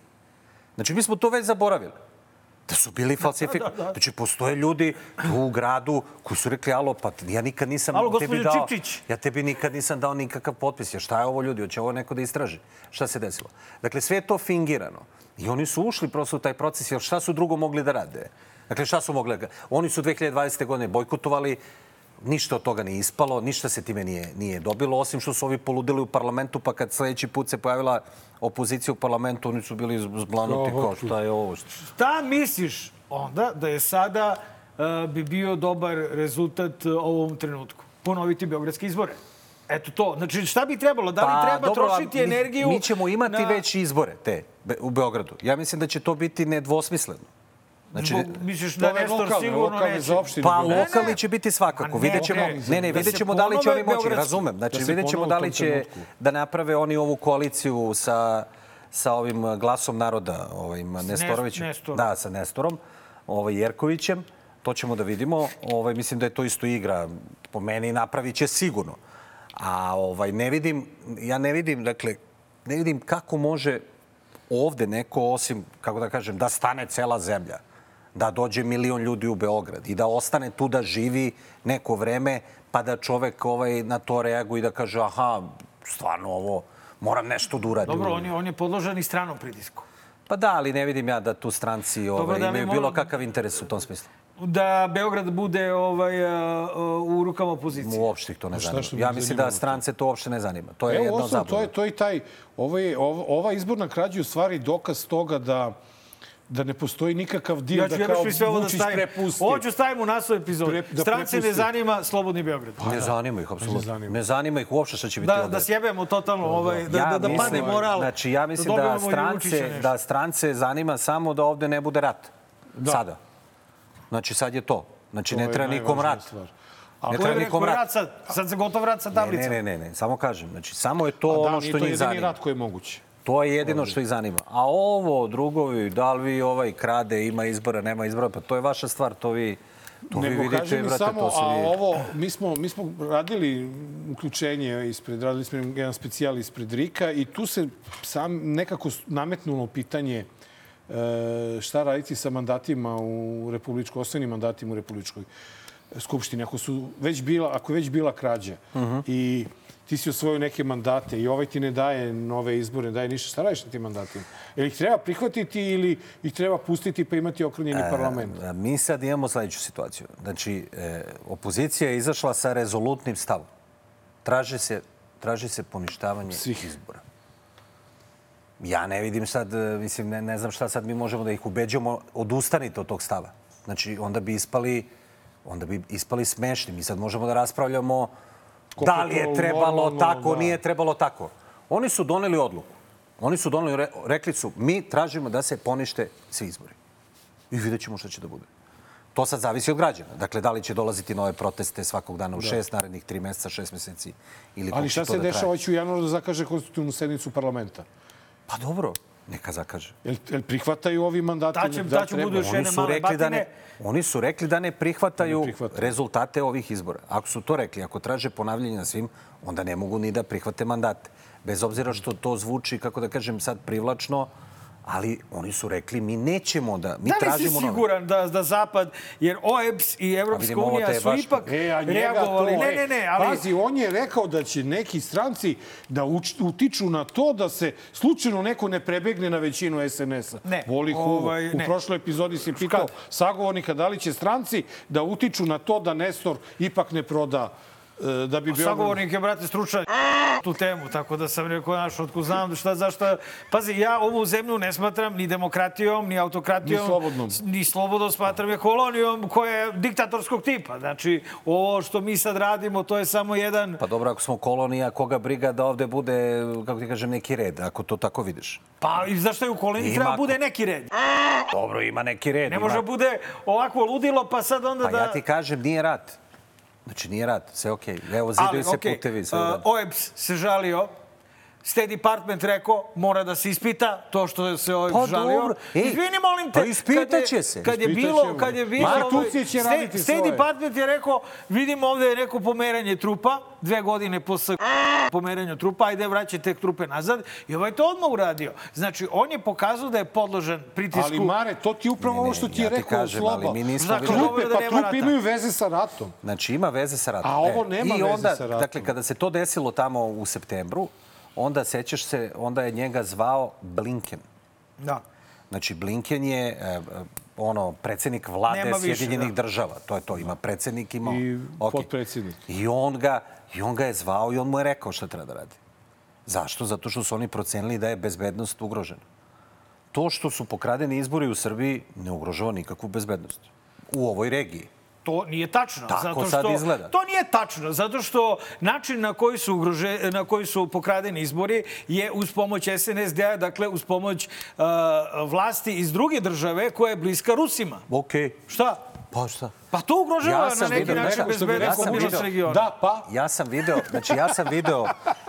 Znači, mi smo to već zaboravili. Da su bili falsifikovani. Znači, postoje ljudi tu u gradu koji su rekli, alo, pa ja nikad nisam Alo, tebi dao... Čipčić. Ja tebi nikad nisam dao nikakav potpis. Ja, šta je ovo ljudi? Hoće ovo neko da istraži? Šta se desilo? Dakle, sve je to fingirano. I oni su ušli prosto u taj proces, jer šta su drugo mogli da rade? Dakle, šta su mogli da... Oni su 2020. godine bojkotovali, ništa od toga nije ispalo, ništa se time nije, nije dobilo, osim što su ovi poludili u parlamentu, pa kad sledeći put se pojavila opozicija u parlamentu, oni su bili zblanuti kao šta je ovo. Šta... Misliš onda da je sada uh, bi bio dobar rezultat uh, ovom trenutku? Ponoviti beogradske izbore. Eto to. Znači, šta bi trebalo? Da li treba Pa, dobro, a trošiti mi- energiju Mi ćemo imati na... već izbore te u Beogradu. Ja mislim da će to biti nedvosmisleno. Znači, Zbog, misliš da Nestor lokalne, sigurno lokalne neće? za opštinu. Pa Ne, lokalni će biti svakako. ne, Vidjet ćemo, okej. ne, ne, Da vidjet ćemo da li će oni moći. Razumem. Znači, Da vidjet ćemo da li će trenutku. da naprave oni ovu koaliciju sa, sa ovim glasom naroda, ovim Nestorovićem. Nestorom. Da, sa Nestorom, ovaj, Jerkovićem. To ćemo da vidimo. Ovaj, mislim da je to isto igra. Po meni napravit će sigurno. A ovaj, ne vidim, ja ne vidim, dakle, ne vidim kako može ovde neko, osim, kako da kažem, da stane cela zemlja, da dođe milion ljudi u Beograd i da ostane tu da živi neko vreme, pa da čovek ovaj, na to reaguje i da kaže, aha, stvarno ovo, moram nešto da uradim. Dobro, on je, on je podložen i stranom pritisku. Pa da, ali ne vidim ja da tu stranci ovaj, da mi imaju bilo kakav interes u tom smislu. Da Beograd bude ovaj, a, a, u rukama opozicije. Uopšte ih to ne zanima. Ja mislim da strance to uopšte ne zanima. To je Evo, jedno osnovno, to je, to je taj, ovo je, ova, ova izborna krađa je u stvari dokaz toga da da ne postoji nikakav dio Ja ću da kao da Vučić stavim. prepusti. Ovo ću stavim u naslov epizode. Pre- da Strance ne prepusti. zanima Slobodni Beograd. Ne zanima ih, apsolutno. zanima. Ne zanima ih uopšte šta će biti Da, ovde. da sjebemo totalno, ovaj, da, ja da, da padne mislim, moral. Znači, ja mislim da, Vučića strance, da strance zanima samo da ovde ne bude rat. Sada. Znači, sad je to. Znači, To ne je treba nikom rat. stvar. Ne Ko treba je nikom rat. sad? Sad se gotov rat sa Ne, tablicom. ne, ne, ne, samo kažem. Znači, samo je to A da, ono nije što to njih jedini zanima. rat koji je moguće. To je jedino što ih zanima. A ovo, drugovi, da li vi ovaj krade, ima izbora, nema izbora, pa to je vaša stvar, to vi, to vi Nego vidite, kaži mi brate, samo, to se a vidi. ovo, mi smo, mi smo radili uključenje ispred, radili smo jedan specijal ispred Rika i tu se sam nekako nametnulo pitanje e, šta raditi sa mandatima u republičkoj, osnovnim mandatima u republičkoj skupštini. Ako su već bila, ako je već bila krađa i ti si osvojio neke mandate i ovaj ti ne daje nove izbore, ne daje ništa, šta radiš na tim mandatima? Ili ih treba prihvatiti ili ih treba pustiti pa imati okrunjeni parlament? A, Mi sad imamo sledeću situaciju. Znači, e, opozicija je izašla sa rezolutnim stavom. Traži se, traži se poništavanje Svih. izbora. Ja ne vidim sad, e, mislim, ne, ne znam šta sad mi možemo da ih ubeđujemo, odustanite od tog stava. Znači, onda bi ispali, onda bi ispali smešni. Mi sad možemo da raspravljamo da li je trebalo normalno, tako, da. nije trebalo tako. Oni su doneli odluku. Oni su doneli, re- rekli su, mi tražimo da se ponište svi izbori. I vidjet ćemo šta će da bude. To sad zavisi od građana. Dakle, da li će dolaziti nove proteste svakog dana u šest, narednih tri meseca, šest meseci ili Ali šta se da dešava? Hoće u januaru da zakaže konstitutivnu sednicu parlamenta. Pa dobro, neka zakaže. Jel, jel prihvataju ovi mandati? Da taće treba? budu još Oni jedne su, male rekli da ne, batine. oni su rekli da ne prihvataju, Ne prihvataju. rezultate ovih izbora. Ako su to rekli, ako traže ponavljanje na svim, onda ne mogu ni da prihvate mandate. Bez obzira što to zvuči, kako da kažem, sad privlačno, ali oni su rekli mi nećemo da, mi Da li si tražimo nove. siguran da, da Zapad, jer OEBS i Evropska unija su baš- ipak E, a njega reagovali. to, ne, e, ne, ne, ali... Pazi, on je rekao da će neki stranci da utiču na to da se slučajno neko ne prebegne na većinu SNS-a. Ne, Voli huvo. ovaj, U ne. prošloj epizodi si pitao sagovornika da li će stranci da utiču na to da Nestor ipak ne proda e, da bi bio... Sagovornik je, brate, stručan tu temu, tako da sam rekao, znaš, otko znam šta, zašto... Pazi, ja ovu zemlju ne smatram ni demokratijom, ni autokratijom. Ni slobodnom. Ni slobodnom smatram je kolonijom koja je diktatorskog tipa. Znači, ovo što mi sad radimo, to je samo jedan... Pa dobro, ako smo kolonija, koga briga da ovde bude, kako ti kažem, neki red, ako to tako vidiš. Pa, i zašto je u koloniji treba bude neki red? Dobro, ima neki red. Ne ima- može bude ovako ludilo, pa sad onda Pa da... ja ti kažem, nije rat. Znači, nije rat, sve okej. Evo, zidaju se okej, putevi. Sve uh. OEBS se žalio, State Department rekao mora da se ispita to što se OEBS Pa žalio. dobro. Ej, Izvini, molim te. pa ispitaće kad je- se. Kad je bilo, kad je bilo... Institucije će raditi State svoje. Department je rekao, vidimo ovde je neko pomeranje trupa, dve godine posle pomeranja trupa, ajde vraćajte trupe nazad. I ovaj to odmah uradio. Znači, on je pokazao da je podložen pritisku. Ali Mare, to ti upravo Ne, ne, ovo što ti je ja rekao kažem, Sloba. ali mi nismo Dakle, Trupe, da pa trupe rata. imaju veze sa ratom. Znači, ima veze sa ratom. A ovo nema I veze onda, sa ratom. Dakle, kada se to desilo tamo u septembru, onda sećaš se, onda je njega zvao Blinken. Da. Znači, Blinken je e, e, ono, predsednik vlade Nema više, Sjedinjenih da. država. To je to, ima predsednik, ima... I Okej. potpredsednik. I on, ga, I on ga je zvao i on mu je rekao šta treba da radi. Zašto? Zato što su oni procenili da je bezbednost ugrožena. To što su pokradeni izbori u Srbiji ne ugrožava nikakvu bezbednost. U ovoj regiji. To nije tačno. Tako zato što, sad izgleda. To nije tačno, zato što način na koji su, ugrože, na koji su pokradeni izbori je uz pomoć SNSD-a, dakle uz pomoć uh, vlasti iz druge države koja je bliska Rusima. Okej. Šta? Pa šta? Pa to ugrožava Ja na neki vidio, način bezbednost video. regiona. Da, pa, Ja sam video, znači ja sam video,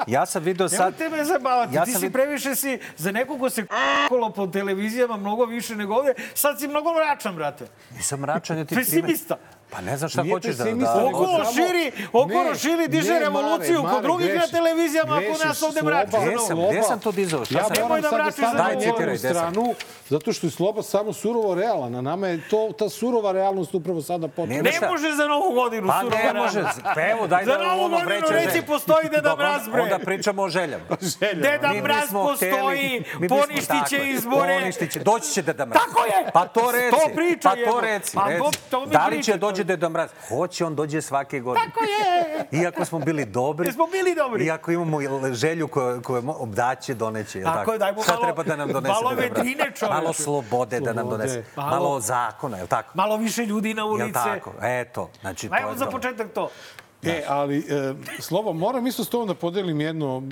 ja sam video sad... Nemojte me zabavati, Ja ti si vid- previše si za nekog ko se kolo po televizijama mnogo više nego ovde, sad si mnogo mračan, brate. Nisam mračan, ja ti Pesimista. Pa ne znam šta Nije hoćeš da- da- Okolo širi, okolo Ne, širi, diže ne, revoluciju Mare, kod drugih na televizijama, ako nas ovde mrači. Gde sam- gde sam to dizao? Šta Ja sam- Nemoj da stanem za Daj, citiraj, gde sam? stranu, zato što je Sloba samo surovo realan, a nama je to, ta surova realnost upravo sada potrebna. Nema Ne šta. može za novu godinu. Pa surova ne može. Pa evo, daj Za da novu godinu vreće reci postoji Deda Mraz, bre. Onda pričamo o željama. Deda Mi bismo Mraz hteli- postoji, mi bismo- poništit tako će je, izbore. Poništit će, doći će Deda Mraz. Tako je! Pa to reci. To priča, Pa to reci. Pa reci. to- to mi da li će dođe Deda Mraz? Hoće, on dođe svake godine. Tako je! Iako smo bili dobri. Jesmo bili dobri. Iako imamo želju koju, koju obdaće, doneće. Tako tako? je, daj mu Šta malo- treba da nam donese malo Deda vedrine, čoveče. Malo slobode, da nam donese. Malo- zakona, je li tako? Malo više ljudi na Jel ulice. Tako? Eto, znači to Ajmo je za početak to. E, ali, e, Slobo, moram isto s tobom da podelim jedno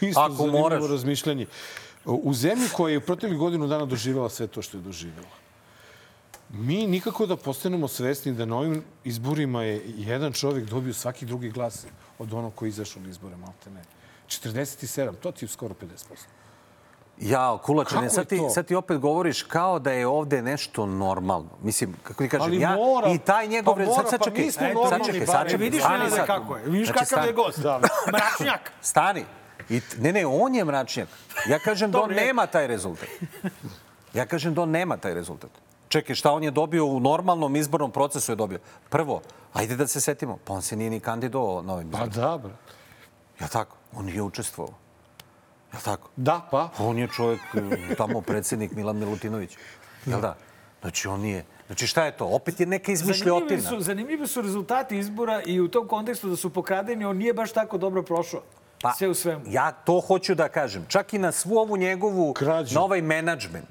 isto Ako zanimljivo moraš. razmišljanje. U zemlji koja je u proteklih godinu dana doživjela sve to što je doživjela, mi nikako da postanemo svesni da na ovim izborima je jedan čovjek dobio svaki drugi glas od onog koji je izašao na izbore, malte ne. 47, to ti je skoro 50%. Ja, Kulačine, Kako sad ti, sad ti opet govoriš kao da je ovde nešto normalno. Mislim, kako ti kažem, Ali ja mora. i taj njegov... Pa mora, sad, sad pa čekaj, nismo sad čekaj, barem. sad čekaj. Vidiš stani sad. kako je? Vidiš Znači, kakav je gost? Da. Mračnjak. Stani. I, ne, ne, on je mračnjak. Ja kažem da on nema taj rezultat. Ja kažem da on nema taj rezultat. Čekaj, šta on je dobio u normalnom izbornom procesu je dobio? Prvo, ajde da se setimo, pa on se nije ni kandidovao na ovim Pa izborima. da, bro. Ja tako? On je učestvovao. Ja tako? Da, pa. On je čovjek, tamo predsjednik Milan Milutinović. Jel da? Znači, on nije... Znači, šta je to? Opet je neka Zanimljivi izmišljotina. su, zanimljivi su rezultati izbora i u tom kontekstu da su pokradeni, on nije baš tako dobro prošao. Pa, Sve u svemu. Ja to hoću da kažem. Čak i na svu ovu njegovu, Krađu. na ovaj menadžment,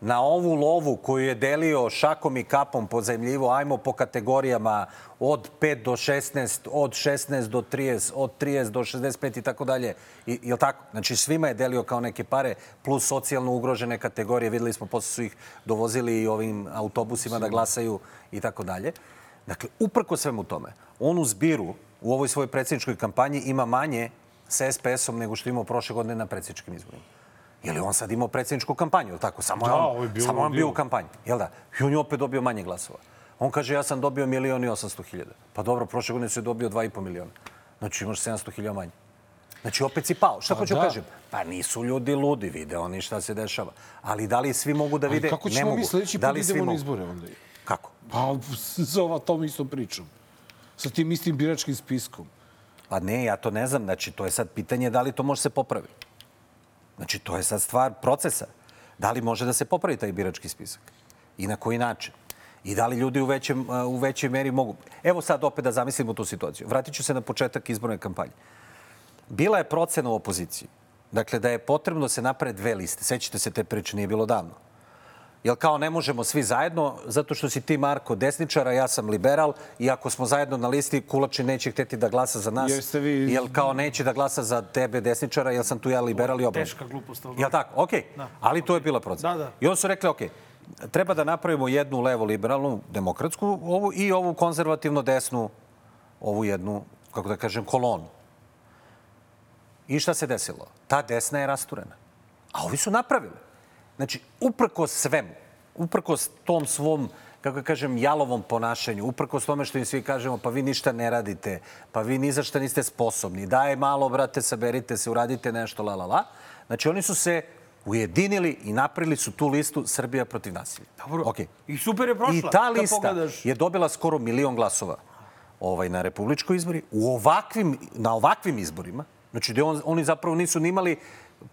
na ovu lovu koju je delio šakom i kapom po zemljivo, ajmo po kategorijama od 5 do 16, od 16 do 30, od 30 do 65 i tako dalje. I, jel tako? Znači svima je delio kao neke pare, plus socijalno ugrožene kategorije. Videli smo, posle su ih dovozili i ovim autobusima da glasaju i tako dalje. Dakle, uprko svemu tome, on u zbiru u ovoj svojoj predsjedničkoj kampanji ima manje sa SPS-om nego što je imao prošle godine na predsjedničkim izborima. Je li on sad imao predsjedničku kampanju, ili tako? Samo je Da, on, je bilo samo je on bio u kampanji, jel da? I on je opet dobio manje glasova. On kaže, ja sam dobio milion i 800 hiljada. Pa dobro, prošle godine se dobio 2,5 miliona. Znači imaš 700 hiljada manje. Znači opet si pao. Šta Pa hoću da. kažem? Pa nisu ljudi ludi, vide oni šta se dešava. Ali da li svi mogu da Ali vide? kako ne ćemo mogu. mi sledeći da put svi idemo na izbore onda? Kako? Pa za ova tom istom pričom. Sa tim istim biračkim spiskom. Pa ne, ja to ne znam. Znači, to je sad pitanje da li to može se popravi. Znači, to je sad stvar procesa. Da li može da se popravi taj birački spisak? I na koji način? I da li ljudi u, većem, uh, u većoj meri mogu... Evo sad opet da zamislimo tu situaciju. Vratit ću se na početak izborne kampanje. Bila je procena u opoziciji. Dakle, da je potrebno da se naprede dve liste. Sećate se te priče, nije bilo davno. Jel kao ne možemo svi zajedno, zato što si ti Marko desničar, a ja sam liberal i ako smo zajedno na listi, Kulačin neće hteti da glasa za nas. Jer ste vi- Jel kao neće da glasa za tebe desničara, jel sam tu ja liberal i obrnuto. Teška glupost, ali Jel tako? Okej. Ali to je bila procena. Da, da. I onda su rekli, okej, treba da napravimo jednu levo liberalnu, demokratsku ovu i ovu konzervativno desnu, ovu jednu, kako da kažem, kolonu. I šta se desilo? Ta desna je rasturena. A ovi su napravili. Znači, uprko svemu, uprko tom svom, kako kažem, jalovom ponašanju, uprko tome što im svi kažemo, pa vi ništa ne radite, pa vi ni za šta niste sposobni, daj malo, brate, saberite se, uradite nešto, la, la, la. Znači, oni su se ujedinili i napravili su tu listu Srbija protiv nasilja. Dobro. Okay. I super je prošla. I ta lista pogledaš. je dobila skoro milion glasova ovaj, na republičkoj izbori. U ovakvim, na ovakvim izborima, znači da on, oni zapravo nisu ni imali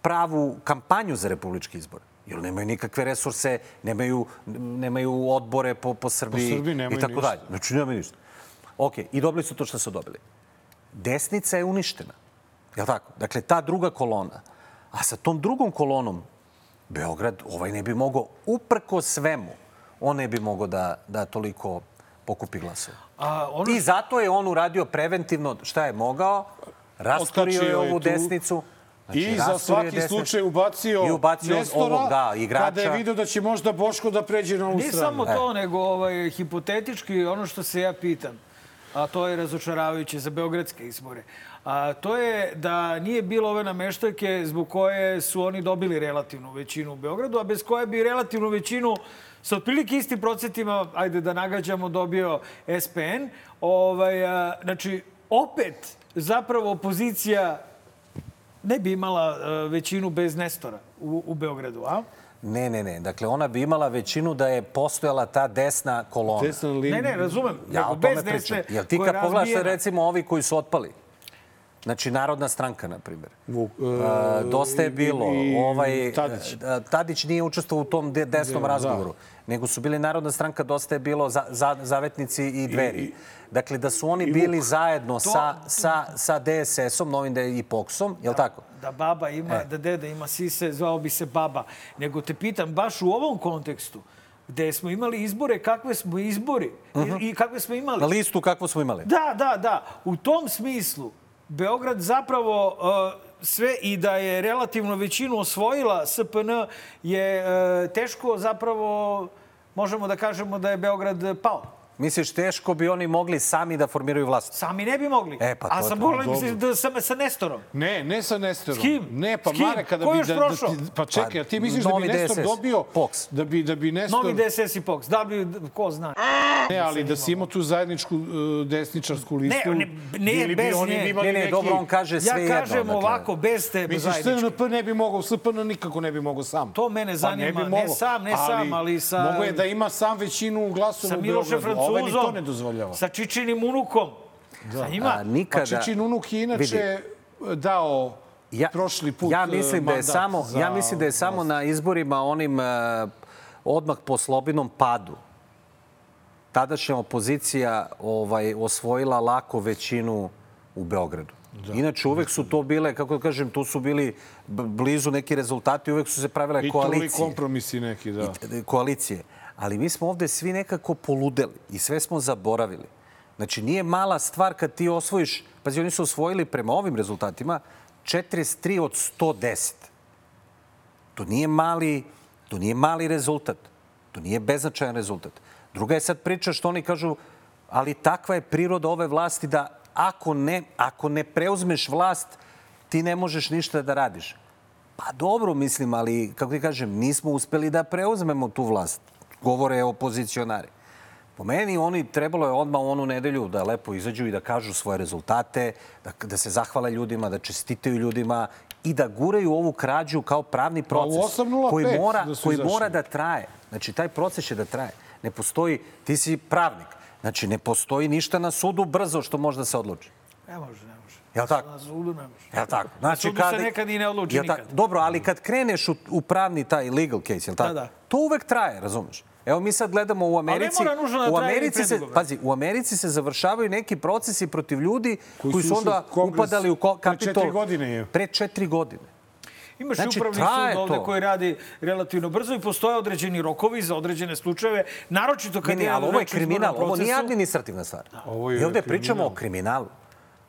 pravu kampanju za republički izbor. Jer nemaju nikakve resurse, nemaju, nemaju odbore po, po Srbiji, Srbiji nemaju i tako dalje. Znači nemaju ništa. Ok, i dobili su to što su dobili. Desnica je uništena. Je li tako? Dakle, ta druga kolona. A sa tom drugom kolonom Beograd ovaj ne bi mogao, uprko svemu, on ne bi mogao da, da toliko pokupi glasova. A, ono I zato je on uradio preventivno šta je mogao, Otkačio je ovu tu. desnicu. I za svaki desnicu. slučaj ubacio, I ubacio Nestora, ovog, da, igrača. Kada je vidio da će možda Boško da pređe na ovu Nije stranu. samo to, nego ovaj, hipotetički ono što se ja pitam. a to je razočaravajuće za beogradske izbore. A to je da nije bilo ove nameštajke zbog koje su oni dobili relativnu većinu u Beogradu, a bez koje bi relativnu većinu sa otprilike istim procentima, ajde da nagađamo, dobio SPN. Ovaj, a, znači, opet zapravo opozicija ne bi imala a, većinu bez Nestora u, u Beogradu, a? Ne, ne, ne. Dakle, ona bi imala većinu da je postojala ta desna kolona. Desna linija. Ne, ne, razumem. Ja o tome pričam. Jel ti kad pogledaš recimo ovi koji su otpali, Znači, Narodna stranka, na primjer. Vuk, A, dosta je i- bilo. i ovaj, Tadić. a, Tadić nije učestvovao u tom de- desnom Da, razgovoru. Nego su bili Narodna stranka, dosta je bilo za, za, zavetnici i dveri. i- dakle, da su oni bili zajedno sa, sa, sa DSS-om, novim da i POKS-om, je li tako? da baba ima, E. da deda ima sise, zvao bi se baba. Nego te pitam, baš u ovom kontekstu, gde smo imali izbore, kakve smo izbori i, i kakve smo imali. Na listu kakvu smo imali. Da, da, da. U tom smislu, Beograd zapravo uh, sve i da je relativno većinu osvojila SPN je uh, teško zapravo možemo da kažemo da je Beograd pao. Misliš, teško bi oni mogli sami da formiraju vlast? Sami ne bi mogli. E, pa A to- sam to- mogli se da, sa, sa Nestorom. Ne, ne sa Nestorom. S kim? Ne, pa S kim? Mare, kada Ko bi... Da, da, ti- pa čekaj, a ti misliš da bi Nestor DSS, dobio... POKS. Da bi, da bi Nestor... Novi DSS i POKS. Da bi, ko zna. Ne, ali da si imao tu zajedničku uh, desničarsku listu... ne, ne, bili bi bez oni nje. Ne, ne, neki... dobro, on kaže sve Ja jedno. kažem dakle. ovako, bez te Misliš, zajedničke. SNP ne bi mogao, SPN nikako ne bi mogao sam. To mene Pa zanima, ne mogao. sam, ne sam, ali sa- Mogo je da ima sam većinu glasova sa u Beogradu. Ovaj ni to Francuzom, ne dozvoljava. sa Čičinim unukom. Sa njima. A, Pa nikada... Čičin Unuk je inače dao ja, prošli put ja e, mislim da je samo za ja mislim da je samo na izborima onim uh, odmah po slobinom padu tadašnja opozicija ovaj osvojila lako većinu u Beogradu. Da. Inače, uvek su to bile, kako da kažem, tu su bili blizu neki rezultati, uvek su se pravile I to i koalicije. kompromisi neki, da. I- koalicije. Ali mi smo ovde svi nekako poludeli i sve smo zaboravili. Znači, nije mala stvar kad ti osvojiš, pazi, oni su osvojili prema ovim rezultatima 43 od 110. To nije mali, to nije mali rezultat. To nije beznačajan rezultat. Druga je sad priča što oni kažu, ali takva je priroda ove vlasti da ako ne, ako ne preuzmeš vlast, ti ne možeš ništa da radiš. Pa dobro, mislim, ali, kako ti kažem, nismo uspeli da preuzmemo tu vlast. Govore opozicionari. Po meni oni trebalo je odmah u onu nedelju da lepo izađu i da kažu svoje rezultate, da, da se zahvale ljudima, da čestitaju ljudima i da guraju ovu krađu kao pravni proces 8:05 koji mora, da koji izašli. mora da traje. Znači, taj proces će da traje. Ne postoji, ti si pravnik, znači ne postoji ništa na sudu brzo što može da se odluči. Ne može, ne može. Jel tako? Na sudu ne može. Jel tako? Znači, Na sudu se nekad i ne odluči nikad. Dobro, ali kad kreneš u, u pravni taj legal case, jel tako? Da, da. To uvek traje, razumeš? Evo mi sad gledamo u Americi... da u i Americi se, pazi, u Americi se završavaju neki procesi protiv ljudi koji, Koji su, su onda u Kongres upadali u ko- pre četiri godine je. Pre četiri godine. Imaš Znači, i upravni sud ovde to. koji radi relativno brzo i postoje određeni rokovi za određene slučajeve, naročito kad ne, je ali ovo je kriminal, ovo nije administrativna stvar. Ovo je Mi ovde pričamo o kriminalu.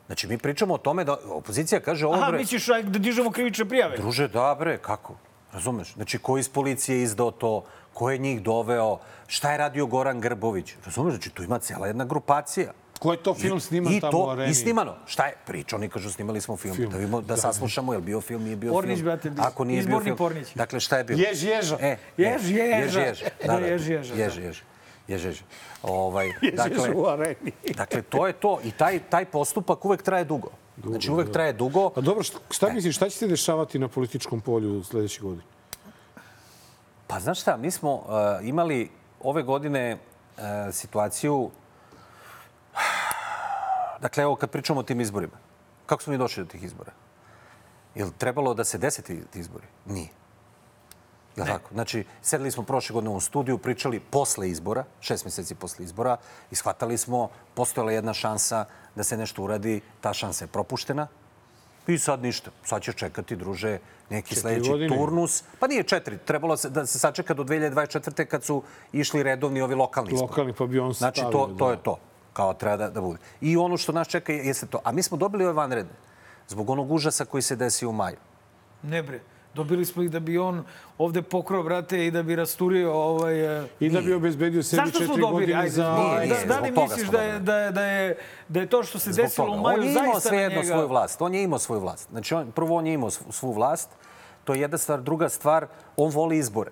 Znači, mi pričamo o tome da opozicija kaže ovo... Aha, bre, misliš da dižemo krivične prijave? Druže, da bre, kako? Razumeš? Znači, ko iz policije je izdao to, ko je njih doveo, šta je radio Goran Grbović? Razumeš? Znači, tu ima cijela jedna grupacija. Ko je to film sniman I tamo u areni? i snimano. Šta je? Priča, oni kažu snimali smo film. Film. Da, vidimo, da saslušamo, je li bio film, nije bio Pornić, film. brate, Ako nije bio izborni film. Pornić. Dakle, šta je bilo? Jež ježa. E, Jež e, ježa. Jež. Da, jež ježa, da. Jež jež. Jež jež. Ovaj, Jež dakle, u areni. dakle, to je to. I taj, taj postupak uvek traje dugo. Znači, uvek traje dugo. Pa dobro, šta, šta misliš, šta će se dešavati na političkom polju sledeće godine? Pa znaš šta, mi smo uh, imali ove godine uh, situaciju... Dakle, evo kad pričamo o tim izborima. Kako smo mi došli do tih izbora? Je li trebalo da se dese ti, ti izbori? Nije. Je li tako? Znači, sedeli smo prošle godine u studiju, pričali posle izbora, šest meseci posle izbora, i shvatali smo, postojala jedna šansa da se nešto uradi, ta šansa je propuštena. I sad ništa. Sad ćeš čekati, druže, neki sledeći godine. turnus. Pa nije četiri. Trebalo se da se sačeka do 2024. kad su išli redovni ovi lokalni izbori. Lokalni, pa bi on Znači, stavio, to, to da. je to. Kao treba da, da bude. I ono što nas čeka jeste to. A mi smo dobili ove vanredne. Zbog onog užasa koji se desio u maju. Ne bre. Dobili smo ih da bi on ovde pokrao, brate, i da bi rasturio ovaj... e, I da bi obezbedio sebi Zašto smo četiri dobili? godine Ajde, za... Nije, da, nije, da li zbog toga misliš da je, da, je, da, je, da je to što se Zbog desilo u toga. maju On je imao zaista na svejedno njega... svoju vlast. On je imao svoju vlast. Znači, on, prvo on je imao svu- vlast. To je jedna stvar. Druga stvar, on voli izbore.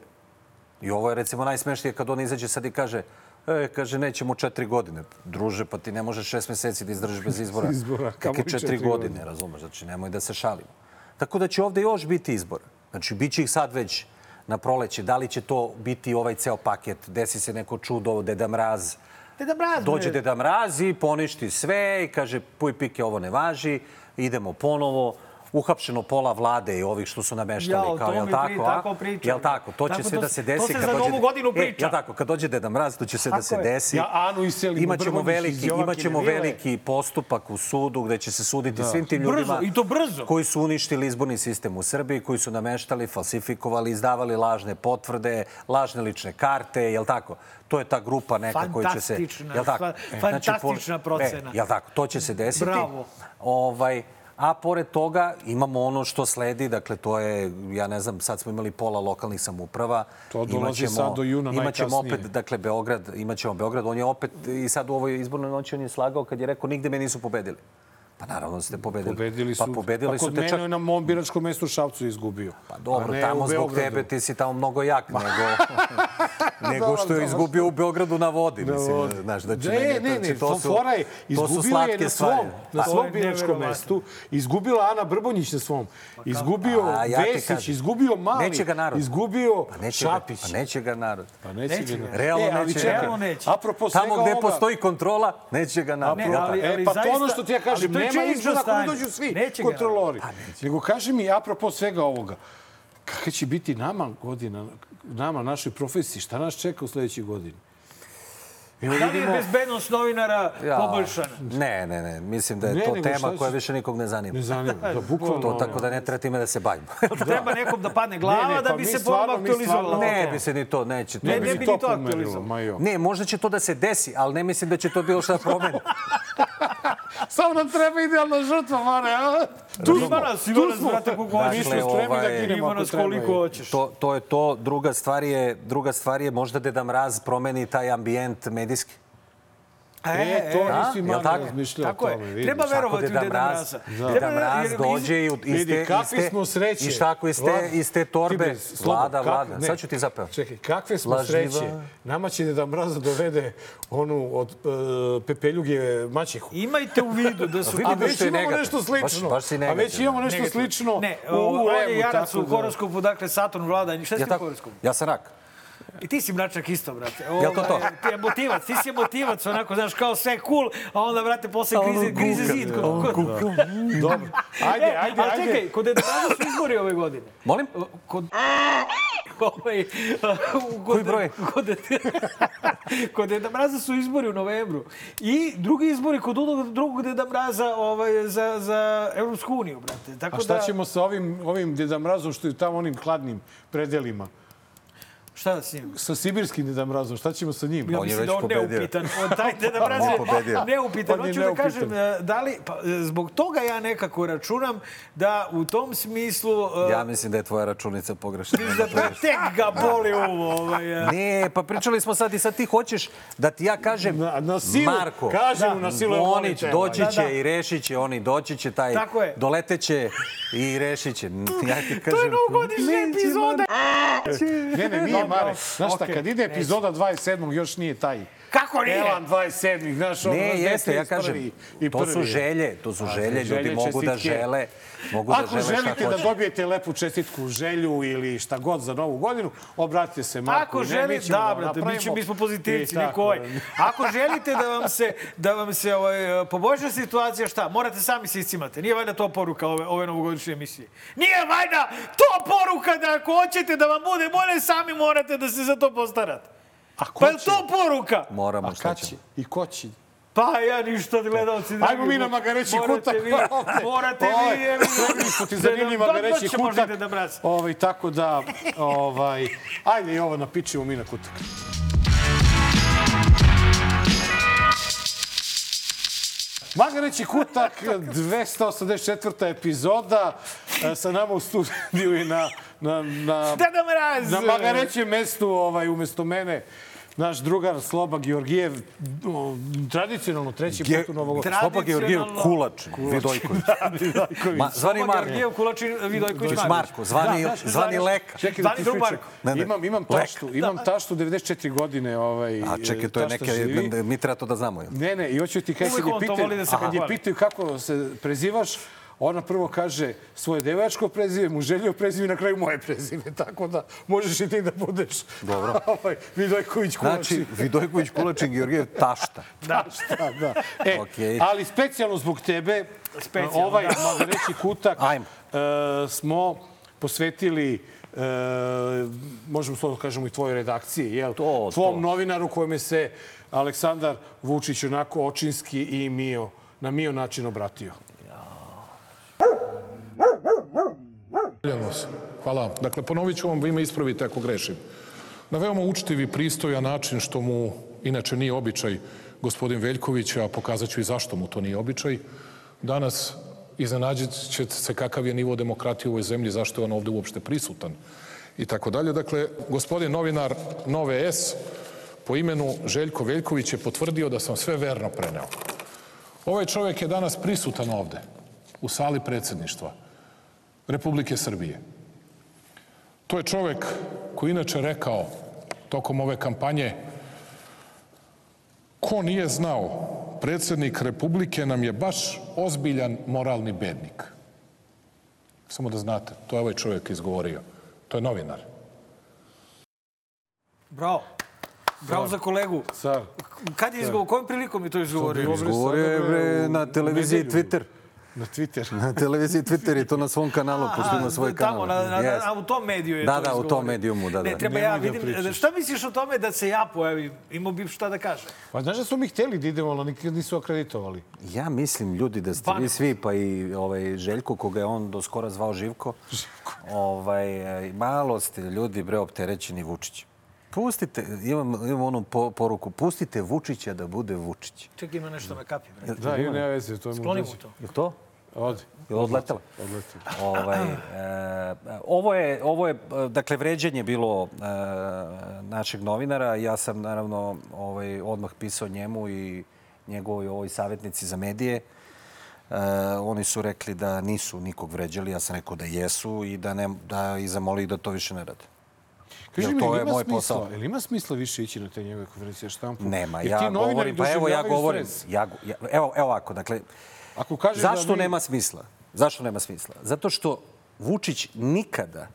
I ovo je recimo najsmešnije kad on izađe sad i kaže E, kaže, nećemo četiri godine. Druže, pa ti ne možeš šest meseci da izdržiš bez izbora. Izbora, Kakve četiri, četiri godine, godine. razumeš? Znači, nemoj da se šalimo. Tako da će ovde još biti izbora. Znači, bit će ih sad već na proleće. Da li će to biti ovaj ceo paket? Desi se neko čudo, Deda Mraz, Deda Mraz, Dođe. Deda Mraz i poništi sve i kaže puj pike ovo ne važi, idemo ponovo. Uhapšeno pola vlade i ovih što su nameštali. Jao, kao, jel tako, pri- tako priča. Jel tako? To će Tako sve to da se- se to desi. se kad za Novu godinu E, priča. jel tako? Kad dođe Deda Mraz, to će se da Tako se je. desi. Ja Anu iselimo, Imaćemo veliki, imaćemo veliki postupak u sudu gde će se suditi svim tim ljudima Brzo, i to brzo. koji su uništili izborni sistem u Srbiji, koji su nameštali, falsifikovali, izdavali lažne potvrde, lažne lične karte, jel tako? To je ta grupa neka koja će se... Jel tako? E, fantastična pol- procena. E, jel tako? To će se desiti. Bravo. Ovaj, a pored toga imamo ono što sledi, dakle to je, ja ne znam, sad smo imali pola lokalnih samuprava. To dolazi sad do juna Imaćemo najkasnije. opet, dakle, Beograd, imaćemo Beograd. On je opet, i sad u ovoj izbornoj noći on je slagao kad je rekao nigde me nisu pobedili. Pa naravno da ste pobedili. Pobedili su. Pa pobedili pa su te mene čak... na mom biračkom mestu u Šapcu izgubio. Pa dobro, ne tamo zbog tebe ti si tamo mnogo jak nego, nego Dobro, što je dobro. izgubio u Beogradu na vodi. Mislim, vodi. znaš, znači, Ne, meni- ne, znači, ne, to su- fora je, to su izgubila je slatke na stvari. svom, na svom biračkom mestu. Izgubila Ana Brbonjić na svom. Izgubio A, ja Vesić, izgubio Mali, neće ga narod. izgubio Pa neće ga, Šapić. pa neće ga narod. Pa neće, Neće ga. ga. Realno e, neće. Realno neće. Apropo Tamo gde postoji kontrola, neće ga narod. Ne, E, pa to ono što ti ja kažem, nema izbora ako ne dođu svi Neće kontrolori. Nego kaži mi, apropo svega ovoga, kakva će biti nama godina, nama, našoj profesiji, šta nas čeka u sledećoj godini? Da li je vidimo, bezbednost novinara Ja, poboljšana? Ne, ne, ne. Mislim da je Ne, to tema koja više nikog ne zanima. ne zanima, da bukvalno... To tako da ne treba time da se bavimo. Treba nekom da padne glava Ne, ne, da pa bi mi se stvarno- ponovno mi stvarno- aktualizovala. ne bi se ni to, neće to. Ne, Ne ne bi bi to ni to aktualizovalo. Ne, možda će to da se desi, ali ne mislim da će to bilo šta promeni. Samo nam treba idealna žrtva, Mare, a? Tu Ima nas, ima nas, brate, koliko hoćeš. smo spremni da ovaj, ginemo Ima nas koliko hoćeš. To, to je to. Druga stvar je, druga stvar je možda Deda Mraz promeni taj ambijent medijski. E, to a? nisi Mare tako? razmišljao o Tako je. tome. vidiš. Treba verovati u Deda Deda Mraz, Mraza. Deda Treba- Mraz jer- dođe i u iste, kakve iste, smo sreće. i šta iz te, iz te torbe. slobo, Vlada, kak- vlada. ne. Sad ću ti zapeo. Čekaj, kakve smo Lažljiva. sreće. Nama će Deda Mraza dovede onu od uh, Pepeljuge Maćehu. Imate u vidu da su... A već je imamo negativno. nešto slično. Baš- baš si A već imamo nešto Negativno. slično Ne, u, u on je Remu, jarac u da- horoskopu, dakle Saturn vlada. Šta si Ja, u horoskopu? ja sam rak. I ti si mračak isto, brate. Jel to to? Ovaj, Ti je motivac, ti si motivac, onako, znaš, kao sve cool, a onda, brate, posle grize, grize zid. Kod, kod... Dobro. Ajde, E, ajde, ajde. čekaj, kod Mraza su izbori ove godine. Molim? Kod... Ovaj, kod, Koji broj? Kod, kod Deda Mraza su izbori u novembru. I drugi izbori kod drugog Deda Mraza ovaj, za, za Evropsku uniju, brate. Tako A šta da, ćemo sa ovim, ovim Deda Mrazom što je tamo onim hladnim predelima? Šta s njim? Sa sibirskim Deda Mrazom, šta ćemo sa njim? Ja On je mislim već da on pobedio. neupitan. On taj Deda Mraz je pobedio. neupitan. Hoću da kažem, e, da li, pa, e, zbog toga ja nekako računam da u tom smislu... e, Ja mislim da je tvoja računica pogrešna. da, da tek ga boli uvo. Ovaj, e. Ne, pa pričali smo sad i sad ti hoćeš da ti ja kažem Na- na silu, Marko, kažem mu, na silu je oni doći Da, će da. i rešit će, oni doći će taj, Tako je. doleteće i rešit će. Ja ti kažem... To je novogodišnja epizoda. Ne, ne, nije Mare. Znaš šta, okej, kad ide epizoda 27. još nije taj. Kako nije? Elan 27. Znaš, ono, Ne, znaš, jeste, ja 31. kažem, i to su prvi. želje, to su A, želje, ljudi želje, mogu da žele, mogu da Ako žele šta želite da dobijete lepu čestitku, želju ili šta god za novu godinu, obratite se Marku. Ako želite, da, vam brate, mi, ćemo, mi smo pozitivci, I tako. niko ovaj. Ako želite da vam se, da vam se ovaj, poboljša situacija, šta? Morate sami se iscimate. Nije valjda to poruka ove, ove novogodišnje emisije. Nije valjda to poruka da ako hoćete da vam bude bolje, sami morate da se za to postarate. A ko Pa je to poruka? Moramo, A šta ćemo. će? I ko će? Pa ja ništa, gledalci. Ajmo mi na Magareći kutak. Vi, morate Ovaj, vi, evo, Spremni smo ti da zanimljiv da, Magareći da kutak. da. Ovaj, tako da, ovaj, ajde i ovo napičimo mi na kutak. Magareći kutak, 284. epizoda. E, Sa nama u studiju i na na, na, Deda Mraz! na magarećem mestu ovaj, umesto mene naš drugar Sloba Georgijev, tradicionalno treći Ge- put u Novog Sloba Georgijev Kulač, Vidojković. Ma, zvani Sloba Marko. Georgijev Kulačin Vidojković Marko. Marko, zvani, Da, zvani Leka. Čekaj da Zvani drug. Marko. Ne, ne. Imam, imam Lek. taštu, imam taštu 94 godine. Ovaj, A čekaj, to je neke, živi. mi treba to da znamo. Ne, ne, i hoću ti on to pitaju, da se kad je pitaju kako se prezivaš, ona prvo kaže svoje devačko prezime, mu želio prezime i na kraju moje prezime. Tako da možeš i ti da budeš Dobro. ovaj, Vidojković Kulači. Znači, Vidojković, Kulačin, Georgijev, tašta. Da, šta, da. E, Okej. ali specijalno zbog tebe, Specijalno, ovaj da. magareći kutak Ajmo. e, smo posvetili e, možemo slobodno kažemo i tvojoj redakciji, jel? To, Tvom to. novinaru kojome se Aleksandar Vučić onako očinski i mio, na mio način obratio. Se. Hvala. Dakle, ponovit ću vam, vi me ispravite ako grešim. Na veoma učtiv i pristojan način, što mu inače nije običaj gospodin Veljković, a pokazat ću i zašto mu to nije običaj, danas iznenađit ćete se kakav je nivo demokratije u ovoj zemlji, zašto je on ovde uopšte prisutan i tako dalje. Dakle, gospodin novinar Nove S po imenu Željko Veljković je potvrdio da sam sve verno preneo. Ovaj čovjek je danas prisutan ovde, u sali predsjedništva. Republike Srbije. To je čovek koji inače rekao tokom ove kampanje ko nije znao, predsednik Republike nam je baš ozbiljan moralni bednik. Samo da znate, to je ovaj čovjek izgovorio. To je novinar. Bravo. Bravo za kolegu. Car. Kad je izgovorio? Kojom prilikom je to izgovorio? Govorio je bre, na televiziji. Twitter. Na Twitter. Na televiziji Twitter je to na svom kanalu, pošto ima svoj kanal. Tamo, na, na, Yes. u tom mediju je Da, to da, u izgovorio. tom medijumu, da, da. Ne, treba Nemoj ja da vidim. pričaš. šta misliš o tome da se ja pojavim? Imao bi šta da kažem. Pa znaš da su mi hteli da idemo, ali nikad nisu akreditovali. Ja mislim, ljudi, da ste vi svi, pa i ovaj, Željko, koga je on do skora zvao Živko, ovaj, e, malo ste ljudi, bre, opterećeni Vučićem. Pustite, imam, imam onu po, poruku, pustite Vučića da bude Vučić. Čekaj, ima nešto na kapi. Bre. Da, ima nema veze, to je mu Skloni mu to. Je to? Odi. Je odletela? Odletela. Ovaj, e, ovo je, ovo je, dakle, vređenje bilo e, našeg novinara. Ja sam, naravno, ovaj, odmah pisao njemu i njegovoj ovoj savjetnici za medije. E, oni su rekli da nisu nikog vređali, ja sam rekao da jesu i da, ne, da i zamoli da to više ne rade. Kaži Jel mi, to je ima moj smisla, posao? Jel ima smisla više ići na te njegove konferencije štampu? Nema, Jer ja govorim, pa evo ja govorim, ja, go- ja, evo, evo ovako, dakle, Ako kažeš Zašto da mi... nema smisla? Zašto nema smisla? Zato što Vučić nikada